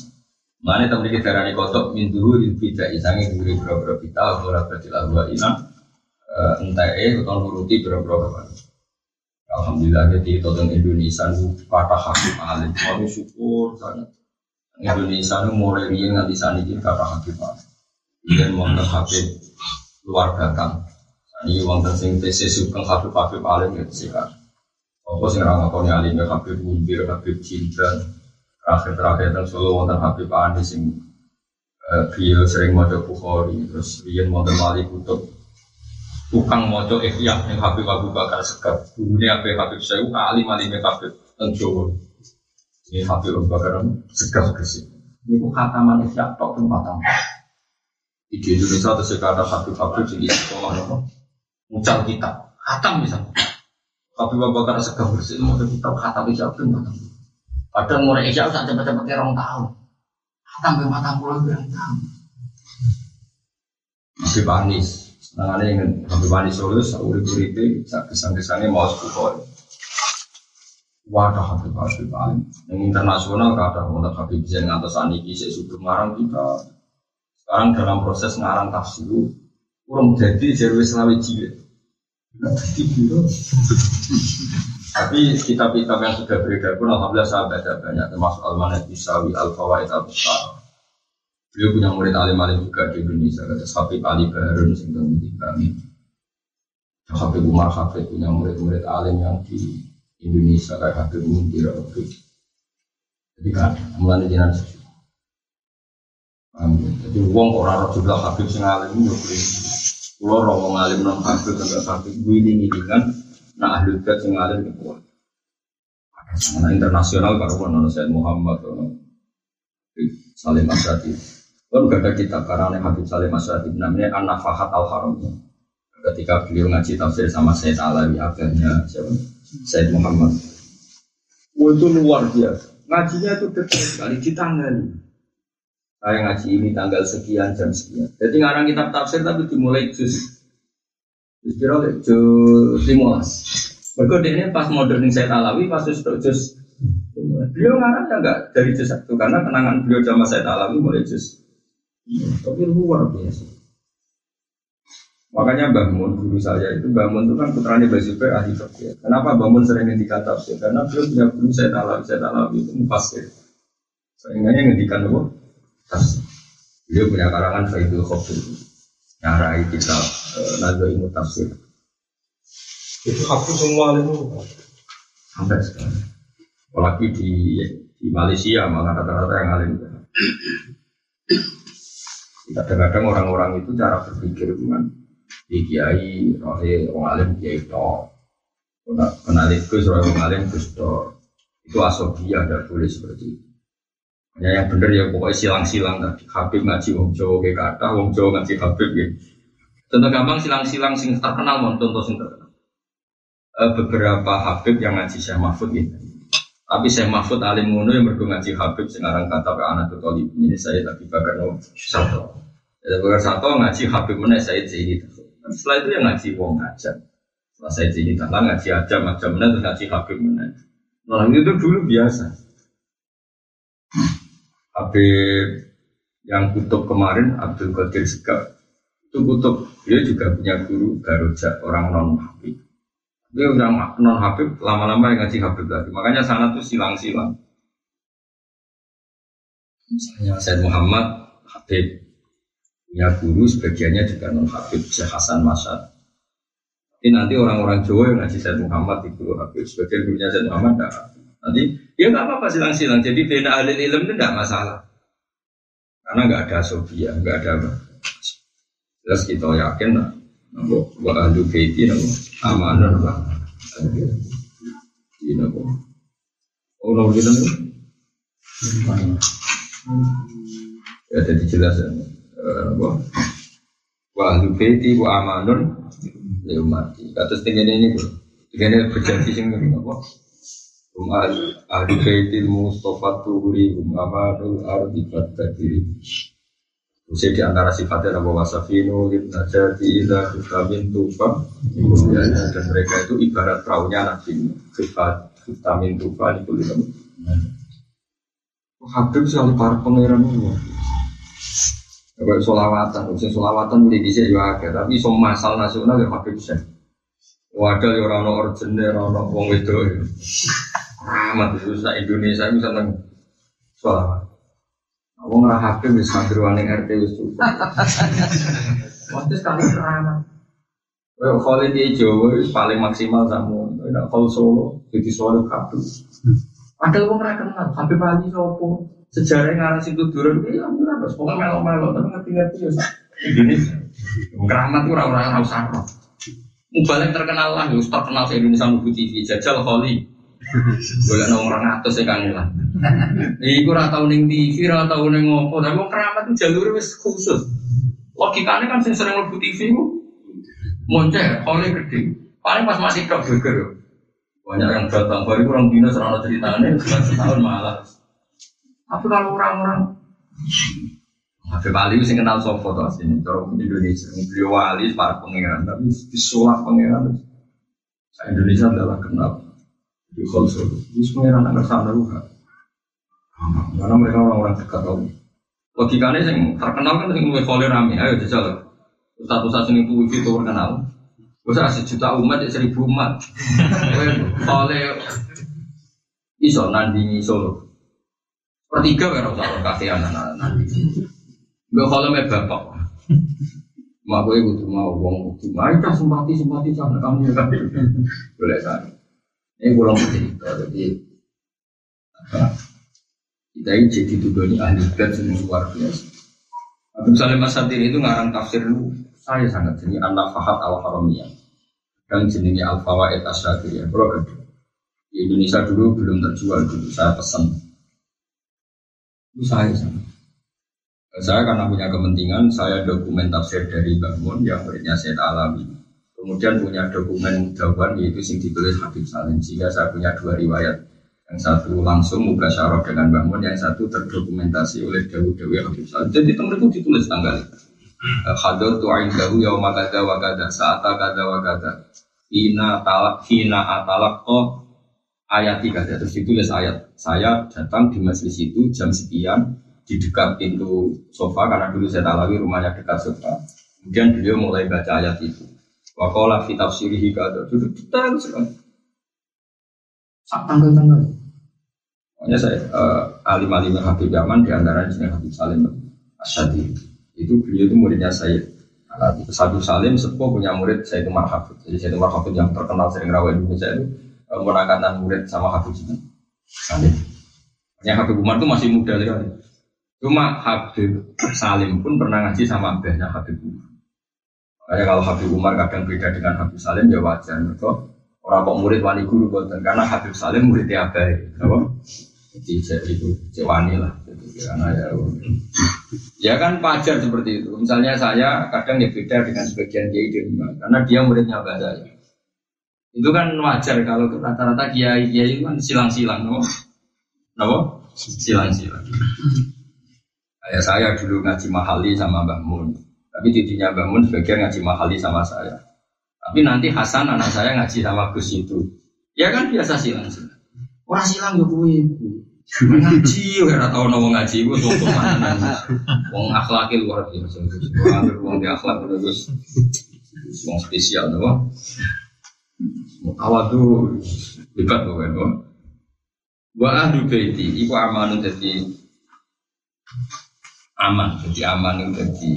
Mana temen kita darani kodok min dulu tidak isangi duri bro-bro kita berarti lagu ina entah eh atau nuruti bro-bro Alhamdulillah jadi tentang Indonesia itu kata hakim alim. Kami syukur sangat. Indonesia itu mulai riang nanti saat ini kata hakim alim. Dan wonten hakim luar datang. Ini wonten sing tesis sugeng hakim hakim alim itu sih apa sih orang ngakoni alim ya Habib Mundir, Habib Cinta, terakhir-terakhir dan solo wonten Habib Anies sing uh, beliau sering mau Bukhari, terus Rian wonten Malik Kutub, tukang mojo ikhya yang Habib Abu Bakar Sekar, dunia Habib Habib Syaihu, alim alim Habib Tenjowo. Ini Habib Abu Bakar Sekar ke sini. Ini kok khataman ikhya tok tempatan. Di Indonesia ada Habib Habib di sekolah nopo, mucal kita, khatam misalnya. Tapi Abu Bakar segah bersih mau kita kata bisa pun matang. Padahal mulai isya usah cepet-cepet tahu. Sampai matang pulau bilang tahu. Habib senangannya ingin Habib Anis lulus, urip-uripe, kesan-kesannya mau sepuluh Wadah Habib Habib Anis. Yang internasional kata untuk Habib bisa ngatas aniki, saya sudah ngarang kita. Sekarang dalam proses ngarang tafsir, kurang jadi jadi selawi jilid. Tapi kitab-kitab yang sudah beredar pun alhamdulillah saya baca banyak termasuk Al-Manat Isawi, Al-Fawaid Al-Besar, Beliau punya murid alim alim juga di Indonesia. Kata Habib Ali Baharun sehingga kami. Habib Umar Habib punya murid-murid alim yang di Indonesia kayak Habib Muntir Habib. Jadi kan, mulai jinan Jadi uang orang roh juga Habib sing alim yo. Kulo roh wong alim non Habib enggak Habib gue ini kan nah ahli bait sing alim kuat. Nah internasional karo ono Said Muhammad Salim Asyadi. Kan gak ada kitab karena Habib Salim Masyarakat namanya An-Nafahat Al-Haram. Ketika beliau ngaji tafsir sama Sayyid Alawi akhirnya siapa? Sayyid Muhammad. Oh, itu luar biasa. Ngajinya itu detail sekali ditangani. Saya ngaji ini tanggal sekian jam sekian. Jadi ngarang kitab tafsir tapi dimulai juz. Juz juz limolas. Berikut ini pas modernin Sayyid Alawi pas juz juz Beliau ngarang ya enggak dari juz satu karena kenangan beliau sama Sayyid Alawi mulai juz Iya, tapi luar biasa. Makanya Bangun guru saya itu Bangun itu kan putranya Bazubair ahli fikih. Kenapa Bangun sering ngendikan tafsir? Karena beliau punya guru saya tahu saya tahu itu mufasir. Sehingga ngendikan apa? Tafsir. Beliau punya karangan Faidul Khobir. Nyarai kitab eh, Naga Ilmu Tafsir. Itu hapus semua ilmu. Sampai sekarang. Apalagi di, di Malaysia malah rata-rata yang alim. Kadang-kadang orang-orang itu cara berpikir itu kan di kiai, rohe, orang alim kiai to, kenal itu rohe orang alim gus to, itu asobia ada boleh seperti itu. Ya yang benar ya pokoknya silang-silang tadi Habib ngaji wong Jawa kayak kata wong Jawa ngaji Habib ya. Contoh gampang silang-silang sing terkenal mau contoh sing terkenal. E, beberapa Habib yang ngaji Syekh Mahfud gitu. Tapi Syekh Mahfud alim ngono yang berdua ngaji Habib sekarang kata ke anak tuh ini saya tapi bakar no satu. Ya bakar satu ngaji Habib mana saya jadi. Setelah itu yang ngaji wong aja. Setelah saya jadi tanah ngaji aja macam mana terus ngaji Habib mana. Nah itu dulu biasa. Habib yang kutub kemarin Abdul Qadir Segaf itu kutub dia juga punya guru Garuja orang non Habib dia udah non Habib, lama-lama yang ngaji Habib lagi. Makanya sana tuh silang-silang. Misalnya Said Muhammad Habib punya guru, sebagiannya juga non Habib, Syekh Hasan Masad. Ini nanti orang-orang Jawa yang ngaji Said Muhammad di guru Habib, sebagian gurunya Said Muhammad enggak. Nanti ya nggak apa-apa silang-silang. Jadi beda ahli ilmu itu enggak masalah. Karena nggak ada sofia, nggak ada. Jelas kita yakin lah Nabo wa ahlu baiti nabo amanah lah. Ini nabo. Oh kita nih. Ya jadi jelas ya. Nabo. Wa ahlu baiti amanun ya mati. Kata setinggi ini bro. Setinggi berjanji sing nabo. Um ahlu baiti Mustafa tuhuri um amanul ardi fatakiri. Usia di antara sifatnya Nabi Wasafinu, Najati, Ida, Vitamin, Tufa Dan mereka itu ibarat perahunya Nabi. Sifat Vitamin, Tufa itu itu Habib sekali para pangeran ini Kayak solawatan, usia solawatan di sini juga ada. Tapi semua masal nasional ya Habib sih Wadah ya orang origine, orang wong itu Rahmat itu Indonesia itu seneng solawat Wong ora HP wis waning RT wis cukup. Waktu sekali kerana. Kayak kalau di Jawa paling maksimal kamu, tidak kalau Solo jadi Solo kabel. Padahal wong ora kenal, HP Bali sopo. Sejarah ngarang situ turun, ya ora terus pokoknya melo-melo, tapi ngerti-ngerti ya. Ini keramat tuh orang-orang harus sama. Mubalek terkenal lah, terkenal se Indonesia Mubu TV, jajal Holly. Boleh nong orang atas ya kan lah. Iku ora tau ning TV, ora tau ngopo, tapi wong keramat itu jalur wis khusus. Logikanya kan sing sering mlebu TV ku moncer, oleh gede. Paling pas masih tok geger. Banyak yang datang baru kurang dino serana ceritanya setahun malah. Tapi kalau orang-orang Habib Ali sing kenal sopo to asline cara Indonesia. Beliau wali para pangeran tapi disulap pangeran. Indonesia adalah kenal di konsol ini semuanya anak sana juga karena mereka orang-orang dekat tahu logikanya yang terkenal kan yang mulai follow rame ayo jajal satu satu ini tuh itu terkenal Bisa sejuta umat ya seribu umat. Oleh iso nandingi solo. Pertiga kan usah kasih anak nandingi. Gak kalau me bapak. Mak gue butuh mau uang butuh. Mari kita simpati simpati sama kamu ya Boleh kan? Ini pulang cerita jadi kita ini jadi tuduh ini ahli berat semua luar biasa. Abdul Salim Masadir itu ngarang tafsir lu. Saya sangat jadi anak fahat al haramiyah dan jenisnya al fawaid asyadiyah. Kalau di Indonesia dulu belum terjual dulu. Saya pesan itu saya sangat. Saya karena punya kepentingan, saya dokumen tafsir dari Bangun yang muridnya saya alami. Kemudian punya dokumen jawaban yaitu sing ditulis Habib Salim. Sehingga saya punya dua riwayat. Yang satu langsung muka syarah dengan Bangun, yang satu terdokumentasi oleh Dawud Dewi Habib Salim. Jadi itu itu ditulis tanggal itu. Hadir tu'ain dahu yauma kada wa kada saata kada wa Hina talak hina atalak ko ayat tiga terus ditulis ayat saya datang di masjid itu jam sekian di dekat pintu sofa karena dulu saya talawi rumahnya dekat sofa. Kemudian beliau mulai baca ayat itu. Wakola fi tafsirihi kata duduk detail sekali. Sak tanggal-tanggal. Makanya saya uh, alim-alim Habib Yaman di antara di Habib Salim Asyadi. Itu beliau itu muridnya saya. Uh, satu Salim sepuh punya murid saya itu Marhabib. Jadi saya itu Marhabib yang terkenal sering rawat Indonesia itu uh, menangkan murid sama Habib Salim. Yang Habib Umar itu masih muda sekali. Cuma Habib Salim pun pernah ngaji sama abahnya Habib Umar. Makanya kalau Habib Umar kadang beda dengan Habib Salim ya wajar. Mereka orang kok murid wani guru boten karena Habib Salim muridnya abah. Apa? Jadi itu cewani lah. Karena ya Ya kan wajar seperti itu. Misalnya saya kadang ya beda dengan sebagian kiai di rumah karena dia muridnya abah saya. Itu kan wajar kalau rata-rata kiai kiai kan silang-silang, no? No? Silang-silang. Kayak saya dulu ngaji mahali sama Mbah Mun. Tapi Mbah Mun sebagian ngaji mahali sama saya. Tapi nanti Hasan anak saya ngaji sama Gus itu. Ya kan biasa silang silang. Orang silang ya gue ngaji ya tau nopo ngaji gue tuh mana Wong akhlakil luar biasa. Wong wong di akhlak terus wong spesial nopo. Awal tuh hebat kan. Wa ahlu baiti iku amanun jadi aman jadi aman itu jadi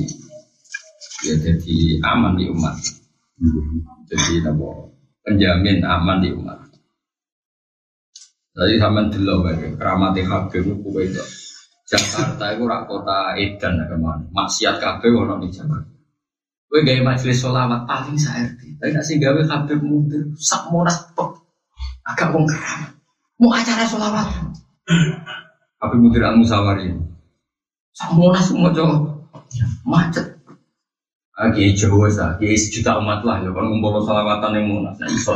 ya jadi aman di umat. Jadi nabo penjamin aman di umat. Jadi sama dulu keramati habib itu itu. Jakarta itu rak kota Edan ke mana maksiat kabeh wono di Jakarta. Gue gaya majelis sholawat paling saya tapi nasi gawe habib mundur sak monas pok agak wong keramat. Mau acara sholawat habib mundur al musawari semua semua jauh macet. Lagi Jawa sah, kiai sejuta umat lah, ya kan ngumpul salawatan yang mau nah iso.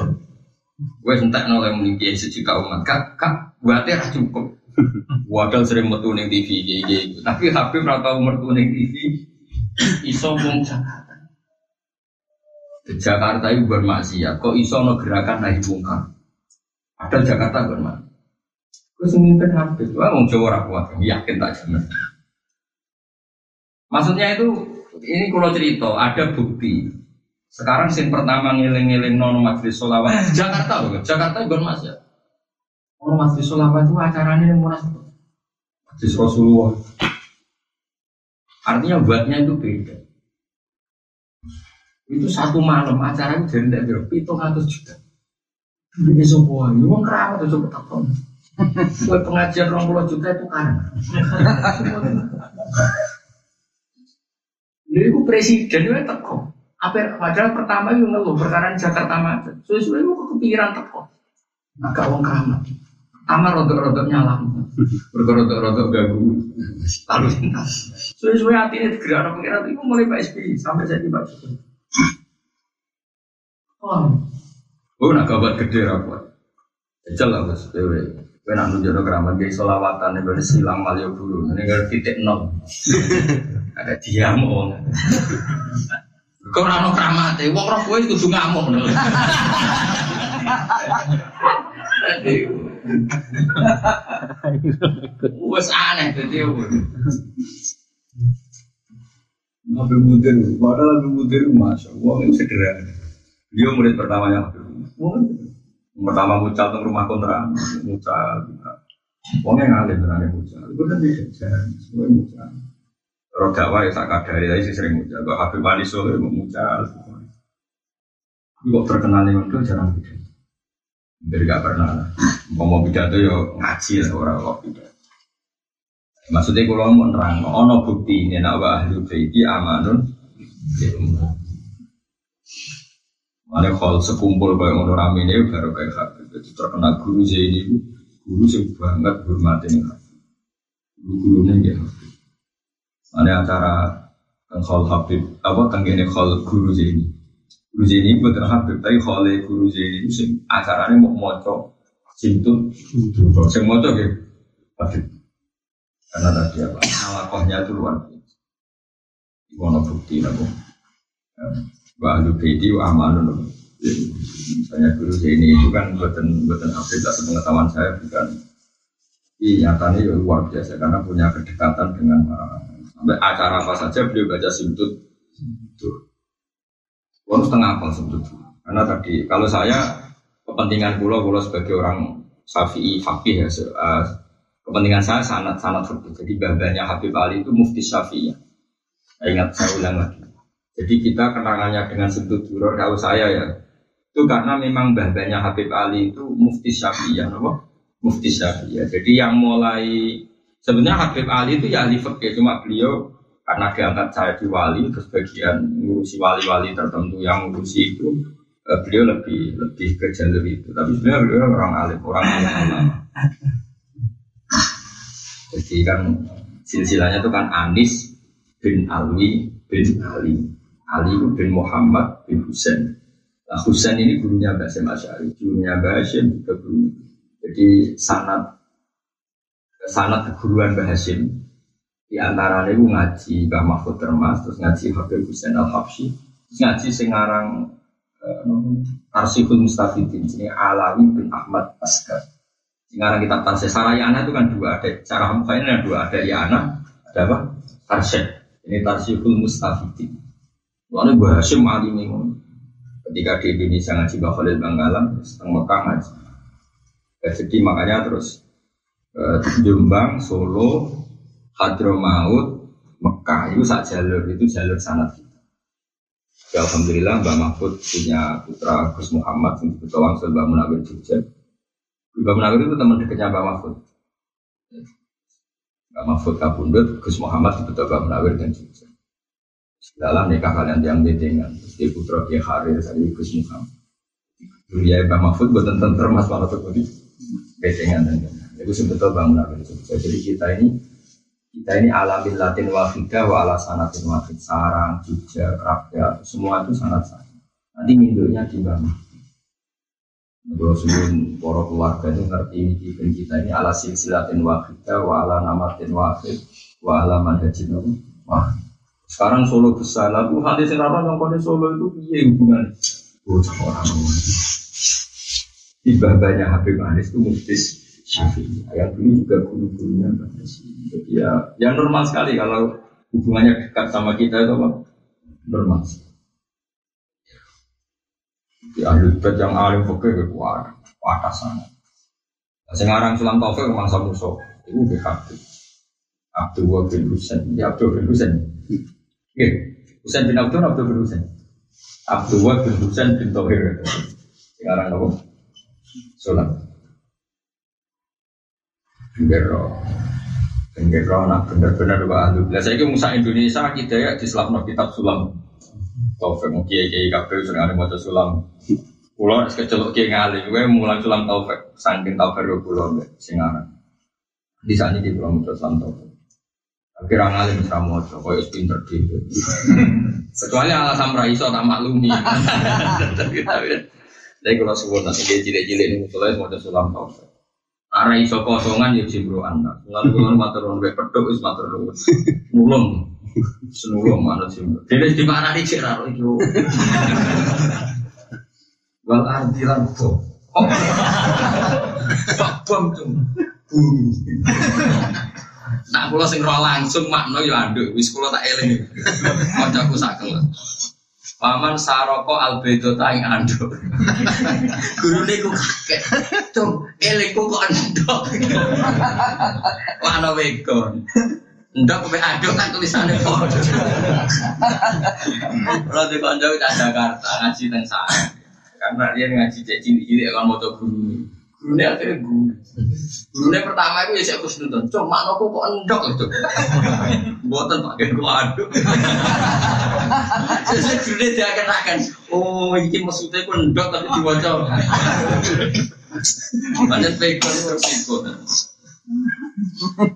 Gue sentak nolak muni kiai sejuta umat, kak kak buatnya rah cukup. Wadal sering metu neng TV, kiai tapi HP rata umur tuh neng TV, iso mung Jakarta. Jakarta itu bermaksiat, kok iso no gerakan naik bungkar. Padahal Jakarta bermaksiat. Gue semimpin HP, wah mau Jawa rakuat, yakin tak jamin. Maksudnya itu ini kalau cerita ada bukti. Sekarang sin pertama ngiling-ngiling non majelis solawat Jakarta loh, Jakarta bukan mas ya. Oh majelis solawat itu acaranya yang murah Majelis Rasulullah. Artinya buatnya itu beda. Itu satu malam acara itu jadi tidak berapa, itu ngatus juta. Ini semua, ini mau keramat itu coba takon. Buat pengajian orang pulau juta itu kan. Iku presiden itu teko. Apa padahal pertama itu ngeluh perkara Jakarta macet. Suwe-suwe itu kepikiran teko. Agak wong keramat. Amar rodok-rodok nyala. Rodok-rodok ganggu. Lalu lintas. Suwe-suwe hati ini digerak pengiran itu mulai Pak SBY sampai saya di Pak Jokowi. Oh, oh nak kabar gede rapat. Jajal lah dewe. Kau nak nunjuk keramat gaya solawatan, ini silang malio dulu. Ini kan titik nol ada diam Kau rano kramate, wong roh kowe kudu ngamuk lho. Wes aneh dadi Nabi Mudir, padahal Nabi Mudir masya Allah itu sederhana. Dia murid pertamanya Nabi Pertama mucal ke rumah kontra, mucal. Wongnya ngalir berani mucal. Itu kan dia semua mucal. Kalau dakwah ya tak kadari, tapi sering muncul. Kalau Habib Ali Solo ya muncul. Kok terkenal yang itu jarang pidato. Hampir gak pernah. Mau mau pidato ya ngaji lah orang kok. Maksudnya kalau mau nerang, ono bukti ini nak wa ahli baiti amanun. Mana kalau sekumpul kayak ngono rame ini baru kayak Habib. Itu terkenal guru itu guru sih banget hormatin Habib. Guru gurunya gitu. Mana acara Khol Habib apa tenggine Khol Guru Zaini. Guru Zaini bukan Habib, tapi Khol Guru Zaini itu sing acaranya mau moco simtun, sing moco gitu Habib. Karena tadi apa? Alakohnya itu luar biasa. Iwono bukti nabo. Wa ahlu baiti wa amanun. Misalnya guru Zaini itu kan buatan buatan Habib, tapi pengetahuan saya bukan Iya, nyatanya ya luar biasa karena punya kedekatan dengan uh, Sampai acara apa saja beliau baca simtut. Itu. Kalau setengah apa simtut. Karena tadi kalau saya kepentingan pulau pulau sebagai orang syafi'i fakih ya. Uh, kepentingan saya sangat sangat fakih. Jadi babanya Habib Ali itu mufti syafi'i. Saya ingat saya ulang lagi. Jadi kita kenangannya dengan simtut duror kalau saya ya itu karena memang babanya Habib Ali itu mufti syafi'i ya, mufti syafi'i. Jadi yang mulai Sebenarnya Habib Ali itu ya ahli fikih, cuma beliau karena diangkat saya di wali, terus bagian ngurusi wali-wali tertentu yang ngurusi itu eh, beliau lebih lebih ke jalur itu. Tapi sebenarnya beliau orang alim, orang alim ulama. Jadi kan silsilahnya itu kan Anis bin Alwi bin Ali. Ali bin Muhammad bin Husain. Nah, Husain ini gurunya Mbak Sem Asyari, gurunya Mbak Hashim juga guru. Jadi sanat sanat keguruan Mbah Hashim di antara itu ngaji Mbah Mahfud Termas terus ngaji Habib Hussein Al Habsyi ngaji Sengarang uh, Arsihul Mustafidin ini Alawi bin Ahmad Askar Sengarang kitab Tarsih Sarayana itu kan dua ada cara ini ada dua ada Yana ada apa? Tarsih ini Tarsihul Mustafidin. Lalu Mbah Hashim alim ketika di Indonesia ngaji Mbah Khalil Banggalam setengah Mekah ngaji. Jadi makanya terus Eh, Jombang, Solo, Hadramaut, Mekah itu sak jalur itu jalur sanat kita. Ya, Alhamdulillah Mbak Mahfud punya putra Gus Muhammad yang disebut Wangsul Mbak Munawir Jogja. Mbak Munawir itu teman dekatnya Mbak Mahfud. Mbak Mahfud Kabundut, Gus Muhammad disebut Mbak Munawir dan Jogja. Dalam nikah kalian yang dengan Di putra Kiai Harir dari Gus Muhammad. Dulu ya Mbak Mahfud buat tentang termas malah tuh bedengan dan itu sebetulnya bangunan itu. Jadi kita ini kita ini alamin latin wafidah wa ala sanatin wafid sarang, juga rakyat, semua itu sangat sama. Nanti mindonya di bawah. Kalau sebelum para keluarga itu ngerti ini kita ini ala silsilatin wafidah wa ala namatin wafid wa ala manhajin wah. Sekarang Solo besar, lalu hadis yang yang pada Solo itu iya hubungan bocah orang orang. Tiba banyak Habib Anis itu muftis Syafi'i. Yang dulu juga guru-gurunya Jadi ya, yang normal sekali kalau hubungannya dekat sama kita itu apa? Normal. Di ahli bed yang alim fakir ke kuat, kuat sana. Nah, sekarang Sulam Taufik mangsa musuh, itu BHB. Abdul bin Husain, ya Abdul bin Husain. Oke, Husain bin Abdul, Abdul bin Husain. Abdul bin Husain bin Tauhir. Sekarang apa? Sulam. Gero. Gero nak bener-bener wa ahlu. Lah saiki Musa Indonesia kita ya di selapno kitab sulam. Taufik mau kiai kiai kafe sering ada mau sulam. Pulau es kecelok kiai ngali, gue mulang sulam taufik, saking taufik gue pulau gue singaran. Di sana di mau sulam taufik. Tapi bisa mau coba es pinter di. Kecuali alasan raiso tak maklumi. Tapi kalau nanti dia cilik-cilik ini mutulah mau sulam taufik. Arah iso kosongan ya jimbro anak. Lalu kalau matur nuwun wek pedhok wis matur nuwun. Nulung. Senulung mana jimbro. Dene di mana nih cek raro itu. Wal ardi lan bom. Bom tuh. Bumi. Nak kula sing roh langsung makno ya anduk, wis kula tak eling. Kancaku sak kelas. Paman saroko albedo taing ando. Guru ku kakek. Cung, eleku kok ando. Lano wegon. Ndak kowe aduh kan tulisannya padha. Kalau di konco kita Jakarta ngaji teng sana. Karena dia ngaji cek cilik-cilik kan mau guru. Gurunya akhirnya guru. Gurunya pertama itu ya saya harus nonton. Cuma mana kok endok itu. Buatan pakai gua aduk. Jadi gurunya dia akan akan. Oh ini maksudnya aku endok tapi diwajah. Banyak pegang resiko.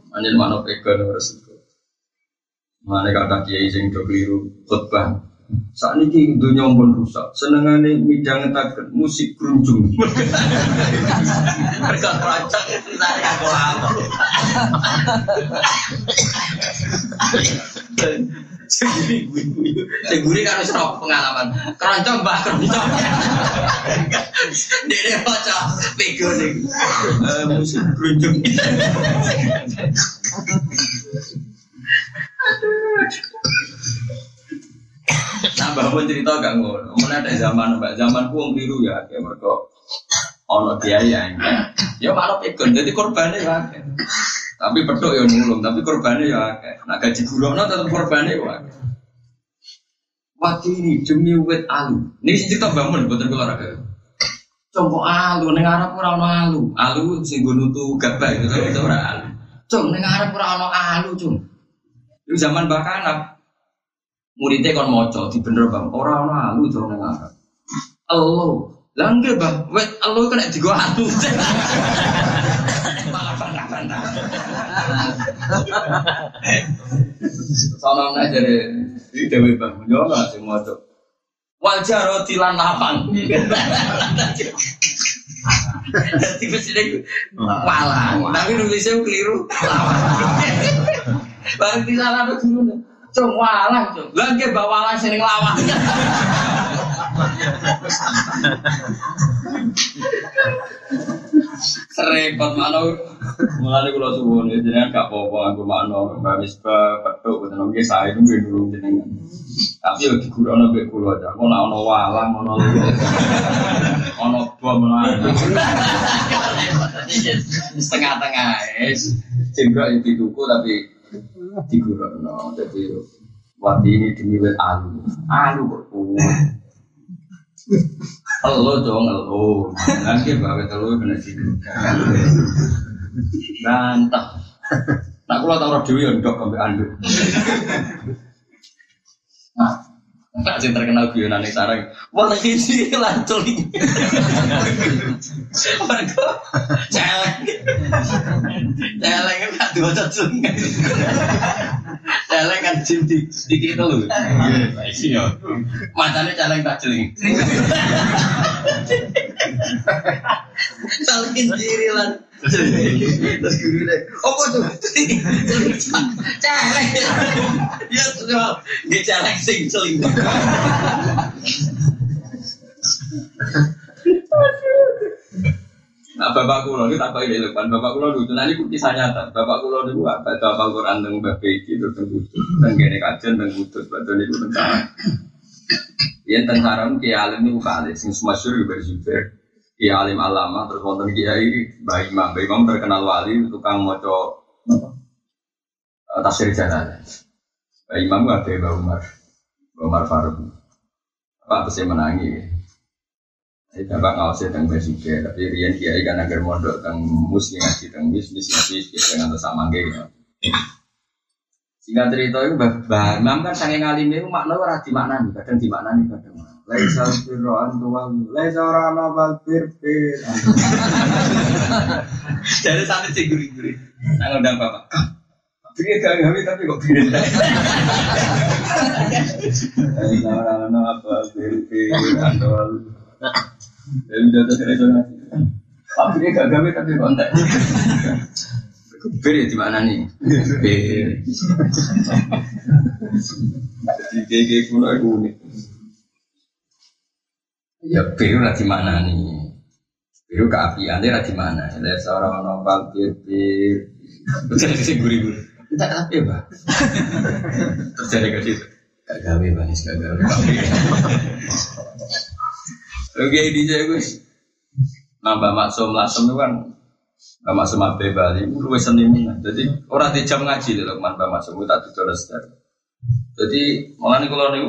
Banyak mana pegang resiko. Mana kata kiai sing do keliru khutbah. Saat ini dunia pun rusak. Senengane midang ngetaken musik kerunjung. Mereka perancang dari aku lama. Seguri kan harus pengalaman. Keroncong mbak keroncong. Dia baca pego nih. Musik kerunjung. Nah, pun cerita gak ngono. Mana ada zaman mbak zaman kuang biru ya, kayak mereka ono biaya ya. Ya malah pegon, jadi korbannya ya. Tapi petuk ya nulung, tapi korbannya ya. Nah gaji bulan tetap korbannya ya. Waktu ini demi wet alu. Ini cerita bangun, betul keluar agak. Coba alu, neng Arab ora ono alu. Alu sing gue nutu gabah gitu, itu ora alu. Cung, neng Arab alu, cung. Itu zaman bakanap, muridnya kon moco di bener bang. Orang orang alu itu orang Arab Allah. Langge bang. Wet Allah kena digo alu. Malah bantah bantah sama nggak jadi dewi bang. Nggak sih moco wajah roti lan lapang. Jadi mesti walang, tapi nulisnya keliru. Bang di sana ada gimana? Cung walang cung. Lah nggih mbak walang sing lawang. Serempet mana mulane kula suwun jenengan gak apa-apa aku makno Mbak Misbah petuk boten nggih sae nggih dulu jenengan. Tapi yo digurono mbek kula aja. Kok ana walang ana ana bom ana. Setengah-tengah es. Itu dituku tapi digurukno. Jadi wati ini demi wet alu. Alu kok Elo dong, elo. Nanti bawa telu kena tidur. Bantah. Nak kula tau dewi ndok ambek anduk. Nah, Tak sing terkenal guyonan sarang. Wah lagi sih lancul ini. Mereka celeng. Celeng kan gak dua cacing. Celeng kan jim di sedikit itu. Iya. Matanya celeng tak celing. Salin diri lah. Terus guru deh, apa tuh? Celeng. Ya tuh, dia celeng sing celing. Nah, bapak kulo itu tak ini depan bapak kulo itu nanti kisah nyata. Bapak kulo itu apa? Bapak Quran tentang bapak itu tentang kudus, tentang gini kajian tentang kudus, betul itu tentang. Yang tentang haram kiai alim itu kali, sing semasyur juga berjuber. Kiai alim alama terus wonten kiai Mbah Imam, Mbah Imam terkenal wali tukang moco tafsir jalan. Mbah Imam ada Mbah Umar, Mbah Umar Faruk. Pak terus menangi. Saya bapak ngawasi tentang basic tapi Rian kiai kan agar mondok tentang muslim ngaji tentang mis mis ngaji dengan sama gitu. Singkat cerita itu bah Imam kan sange ngalim itu makna ora di makna nih, kadang di makna nih kadang. Laisa birro antuwal, laisa ora ana bal bir bir. Jadi sampai sih guri-guri. Nang undang bapak. Bikin gak gawe tapi kok bikin. Laisa ora ana bal bir bir antuwal. Udah terus itu Tapi dia gak gawe tapi kontak. Bir ya di mana nih? Bir. Jadi kayak kuno unik. Ya bir lah di mana nih? Bir keapian dia di mana? Ada seorang nopal bir bir. Terjadi sih gurih gurih. Tidak tapi apa? Terjadi ke situ. Gak gawe bang, gak gawe. Oke, di saya gus. Nambah maksum lasem itu kan Mbak Masum Abe Bali, lu seniman. Jadi orang di jam ngaji Mbak Masum tak sedar. Jadi malah nih kalau nih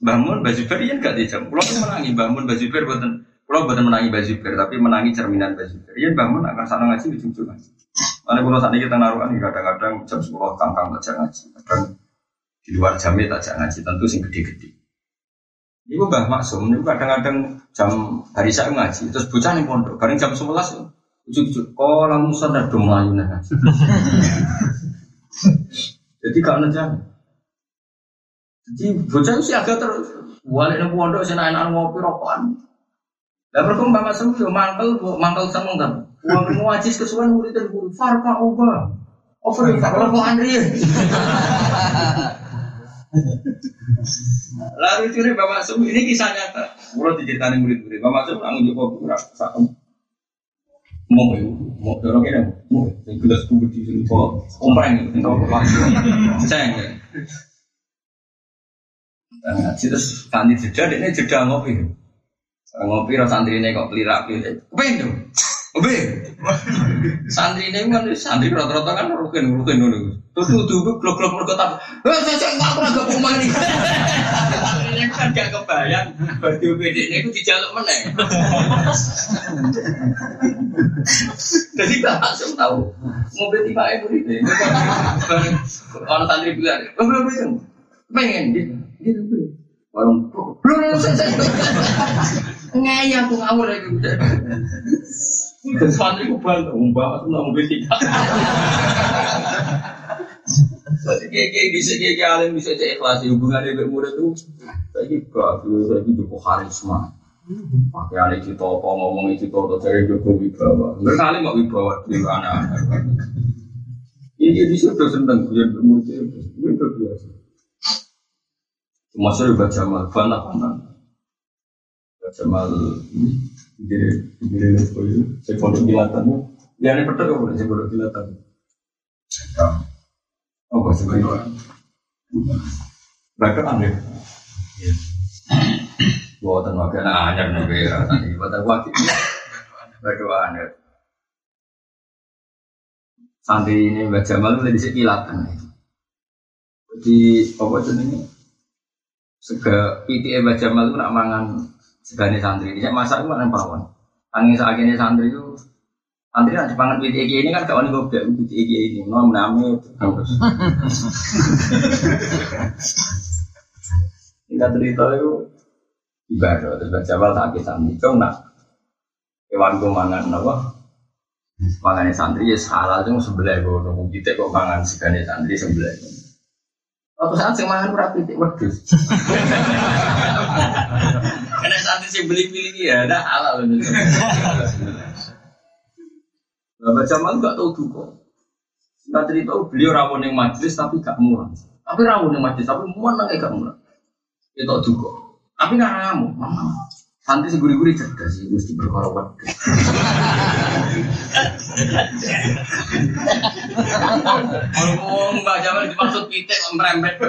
bangun baju ber ya gak di jam. Pulau menangi bangun baju ber buatan. Pulau menangi baju ber, tapi menangi cerminan baju ber. Iya bangun akan sana ngaji ujung-ujung ngaji. Mana kalau saat ini kita naruhan kadang-kadang jam sepuluh kangkang tak ngaji, kadang di luar jamnya tak ngaji, tentu sing gede-gede. Ibu Mbah Maksum, ini kadang-kadang jam hari saya ngaji, terus bocah nih pondok, kadang jam sebelas, ujuk-ujuk, oh langsung sadar dong melayu ngaji. Jadi gak jam. Jadi bocah itu sih agak terus, balik nih pondok, saya enak ngopi rokokan. Lah berkum Mbah Maksum yo mangkel, mangkel sama kan. Uang ngaji kesuwen murid dan guru, farka ubah. Over itu, kalau Andri. Lalu curi Bapak Sum ini kisah nyata. Mulai diceritakan murid-murid. Bapak Sum langsung joko kurang satu. Mau ya, mau dorong ini, mau gelas tubuh di sini kok kompreng tahu apa? Sayang ya. Nah, terus kanti jeda, ini jeda ngopi. Ngopi, rasa santri ini kok pelirak, kepengen dong. Obe, santri ini kan santri rata-rata kan rukin rukin dulu. Tuh tuh tuh blok blok berkota. Eh saya nggak pernah ke rumah ini. Ini kan gak kebayang. Baju beda ini aku dijaluk mana? Jadi gak langsung tahu. Mobil tiba ibu ini. Orang santri bilang, oh belum belum. Pengen gitu. Gitu. Warung, belum. Ngaya aku ngawur lagi. Dan santri ku nggak mungkin tidak. Jadi kayak kayak bisa kayak kayak alim bisa cek ikhlas hubungan dengan murid itu. Saya gak, saya gitu kok karisma. Pakai alim itu apa ngomong itu apa cari Joko Wibawa. Berkali nggak Wibawa di mana? Ini dia sudah senang punya murid itu biasa. Masuk baca mal, fana fana. Baca mal jadi jadi lepo itu saya pondok kilatan ya ini. Betul kok saya pondok kilatan oh bahasa Jawa mereka aneh buatan wakil. Anyar negara tadi buatan wakil. Mereka aneh santri ini baca malu lebih sekilatan jadi apa ini sega PTA baca malu nak mangan segane santri. Ini masa itu mana pawon. Angin ini santri itu santri nanti pangan PTG ini kan kawan gue bilang PTG ini. Nom name kita cerita itu ibadah. Terus baca wal tak santri. Cong nak hewan gue mangan apa? Mangan santri ya salah tuh sebelah gue nunggu kita kok mangan segane santri sebelah Waktu saat sing mangan ora pitik wedhus. Karena saat sih beli pilih ya, ada halal loh. Bapak Jamal gak tahu duka. Kita cerita beliau rawon yang majelis tapi gak murah. Tapi rawon yang majelis tapi mana gak murah. Itu duka. Tapi gak ramu. Santri seguri-guri cerdas sih, mesti berkorban. Ngomong Mbak Jamal dimaksud pitik merembet.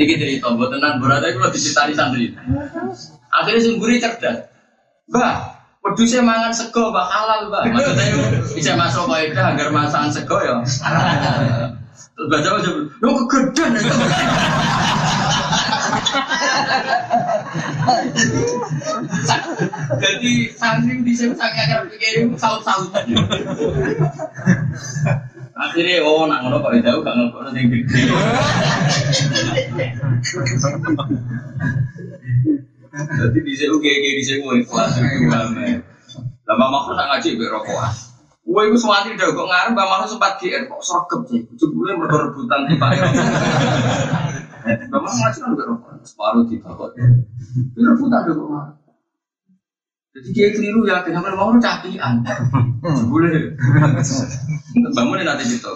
Niki cerita, buat tenan berada itu lebih di santri. Akhirnya seguri cerdas. Mbak, saya mangan sego, mbak halal, mbak. Maksudnya bisa masuk kaidah agar masakan sego ya. Terus baca baca, lo kegedean itu. Jadi santri di sini sangat akan pikirin saut-saut. Akhirnya oh nak ngono kok jauh gak ngono sing gede. Jadi di sini oke di sini gue kelas Lama maksud nak ngaji berokokan. Gue itu suami udah kok ngarep, Mbak sempat GR kok sergap sih. Ujung-ujungnya berrebutan di Pak Bapak ngaji kan gak rokok, separuh di bapak. Itu rebutan ada kok Jadi dia keliru ya, kenapa mau cakian? Boleh. Bangun nanti gitu.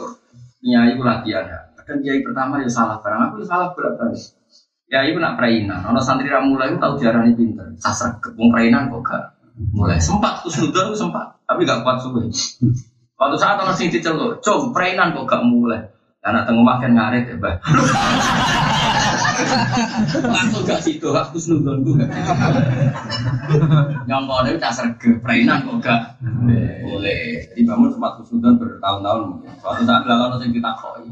Nyai itu latihan ya. Kadang kiai pertama ya salah barang aku salah berat kali. Ya ibu nak perainan. Ono santri ramula itu tahu jarang pinter. Sasar kebun perainan kok gak mulai sempat sudah sempat tapi gak kuat subuh. Waktu saat orang sing diceluk, coba perainan kok gak mulai. Anak tengah makan ngaret ya, bah. Langsung gak situ, aku senudon gue. Nyongkone udah serge, perainan kok gak boleh. Jadi bangun sempat kusnudon bertahun-tahun. Suatu saat lalu nanti kita koi.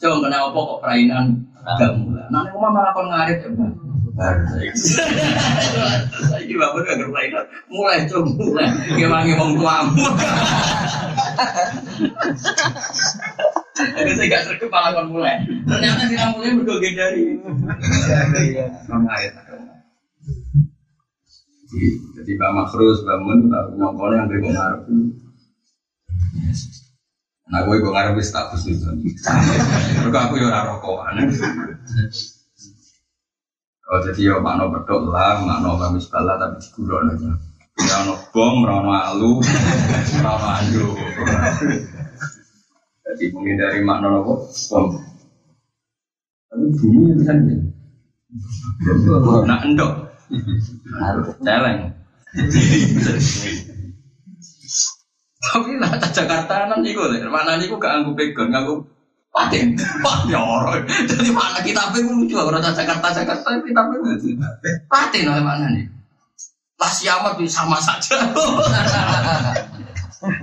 Coba kena apa kok perainan gak mulai. Nanti rumah malah kon ngarit ya. Baru saya ini bapak gak. Mulai coba mulai. Gimana ngomong tuamu. Jadi saya gak serge malah kon mulai. Ternyata si mulai berdua dari. Kon ngarit. Jadi Mbak Makrus bangun, nyongkol yang dari ngarep Nah, gue gue ngarep status itu. Mereka aku ya orang rokokan. Oh, jadi ya makno bedok lah, makno kamis bala tapi digulon aja. Ya ono bom, ono alu, ono andu. Jadi menghindari makna nopo bom. Tapi bumi itu kan Nah, endok. Celeng. Tapi lah Jakarta nan iku lho, mana niku gak anggo pegon, nganggo paten. Wah, nyoro. Jadi mana kita pe lucu ora Jakarta Jakarta kita pe lucu. Paten oleh mana nih? Lah siamat sama saja.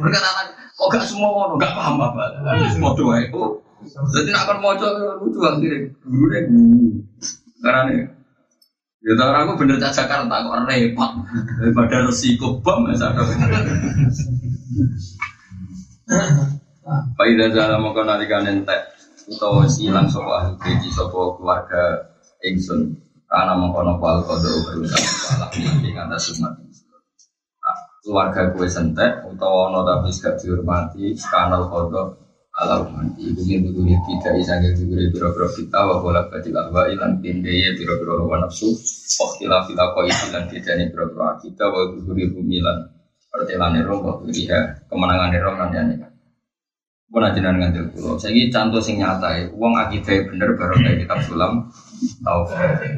Berkata kok gak semua ngono, gak paham apa. Semua doa itu. Jadi nak kon moco lucu akhirnya. Dulu deh guru. Karena nih Ya tau aku bener cak Jakarta kok repot daripada resiko bom ya sadar. Pak Ida Zala mau kau narikan entek utawa silang sopo ahli keji sopo keluarga Ingsun karena mengkono pal kodo berusaha malah nanti kata sumat keluarga kue sentek utawa ono tapi gak dihormati kanal kodo alam mati. Ibu ini dulu tidak isangnya juga biro-biro kita wa bola badil alwa ilan pindeye biro-biro rawa nafsu Waktilah fila koi ilan bidani biro-biro kita wa guguri bumilan pertelan nero wa guriha kemenangan nero kan ya nih pun aja ngantil kulo saya ini contoh sing nyata ya uang akidah bener baru kayak kitab sulam tau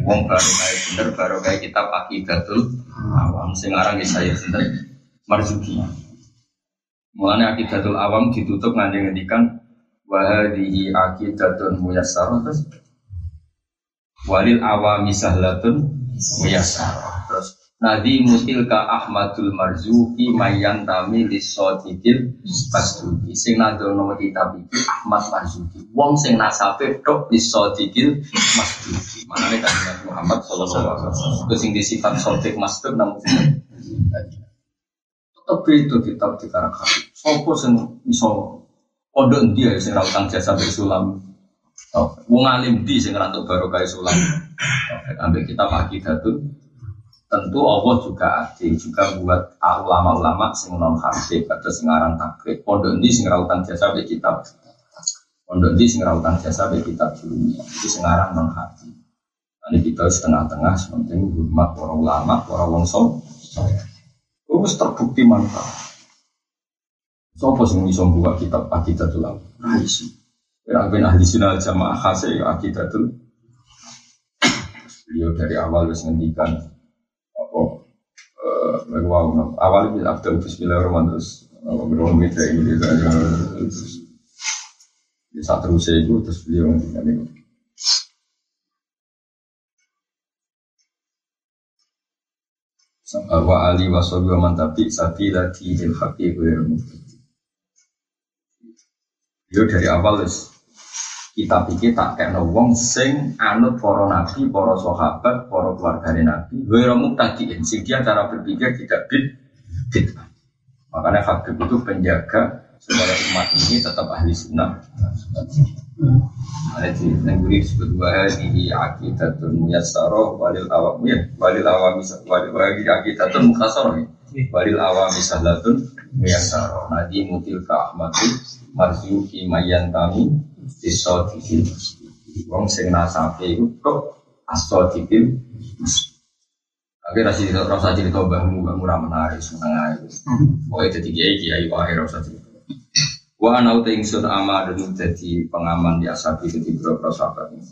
uang baru kayak bener baru kayak kitab akidatul awam. Sing aran saya sinten marzuki Mulanya akidatul awam ditutup nganti ngendikan wahadihi akidatun muyassar terus walil awami sahlatun muyassar terus Nadi mutilka Ahmadul Marzuki mayan tami lisodikil pasduki sing nadono kitab iki Ahmad Marzuki. Wong sing nasabe tok lisodikil masduki manane kan Muhammad sallallahu alaihi wasallam. Sing disifat sodik masduk namun tetep itu kitab di karakter sopo sing iso pondok endi ya sing ra utang jasa bersulam wong alim di sing ra baru kayak sulam? Ambil kitab akidatul tentu Allah juga adil juga buat ulama-ulama sing non hafid atau sing aran takrib pondok di sing rautan jasa be kitab? Pondok di sing rautan jasa be kitab dunia? Itu sing aran non ini kita setengah-tengah sementing hormat para ulama para wong terus terbukti mantap. Sopo sing iso buka kitab akidatul ulama nah isi Kira ben ahli sunnah jamaah khasih akidatul. Beliau dari awal wis ngendikan wow, awal itu after Bismillahirrahmanirrahim terus beruang mitra ini terus di saat terus itu terus beliau ngendikan ini wa ali wa sahbihi wa man tabi sabila dinil haqqi ghairu Beliau dari awal kita pikir tak kayak wong sing anut para nabi, para sahabat, para keluarga nabi. Ghairu tadiin sing dia cara berpikir tidak bid bid. Makanya Habib itu penjaga supaya umat ini tetap ahli sunnah. Ada di negeri disebut wahdi akidatun muyassaro walil awam ya walil awam walil wahdi akidatun mukhasaro walil awam sahlatun muyassaro nadi mutil ka ahmadu marzuki mayan kami disodikil wong sing nasabe iku kok asodikil Akhirnya rasa cerita, rasa cerita bahmu, bahmu menarik, seneng aja. Pokoknya jadi kiai, kiai wahai rasa cerita. Wa ana uta ingsun ama dan dadi pengaman di asabi di beberapa sahabat ini.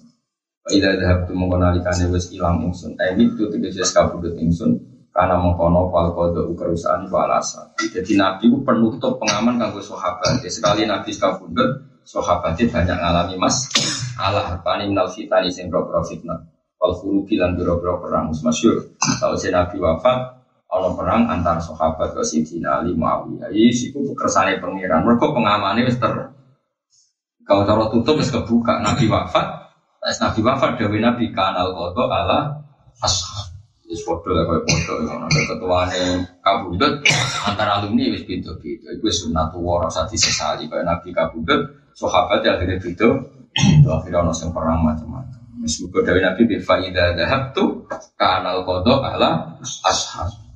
Wa idza dhahabtu mengkonalikane wis ilang ingsun. Eh itu tegese kabudut ingsun karena mengkono fal kodo perusahaan walasa. Jadi Nabi itu penutup pengaman kanggo sahabat. Jadi sekali Nabi kabudut, sahabatnya banyak ngalami mas. Allah harpani minal fitani sing bro fitnah. wal furuqi lan biro-biro perang masyhur tahu si Nabi wafat ana perang antar sahabat ke Sidina Ali Muawiyah iki iku kersane pangeran mergo pengamane wis ter kalau cara tutup wis kebuka Nabi wafat Pas Nabi wafat Dewi Nabi kanal kodo ala ashab Wis foto lah koyo foto ada ketuane kabudut antara alumni wis beda-beda. Iku wis sunnatul wara sati sesali koyo Nabi kabudut sahabat ya akhirnya beda. Itu akhirnya ono sing perang macam-macam. Wis muga dari Nabi bi faida dhahabtu kanal kodo ala ashab.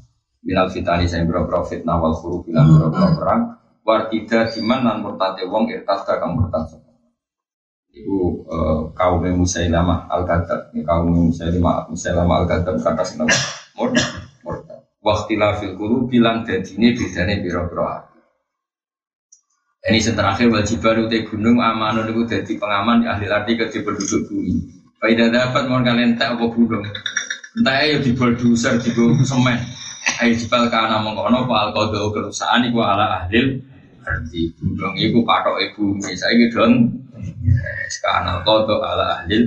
Minal fitani saya berapa fitnah wal furu bilang berapa perang. Wartida diman nan murtate wong irtas kang murtad Ibu uh, kaum Musailamah al Kadab, kaum Musailamah Musailamah al Kadab kata sih nama murtad, murtad. Waktilah fil kulu bilang jadi ini bedanya biro biro. Ini yang terakhir wajib baru di gunung amanun itu jadi pengaman di ahli arti ke penduduk bumi. Faidah dapat mau kalian tak apa gunung. Entah ya di bulldozer di semen. Ayo jibal kana mengkono pak al kerusahaan iku ala ahli Berarti gunung iku patok ibu, saya gitu Kanal kodo ala ahli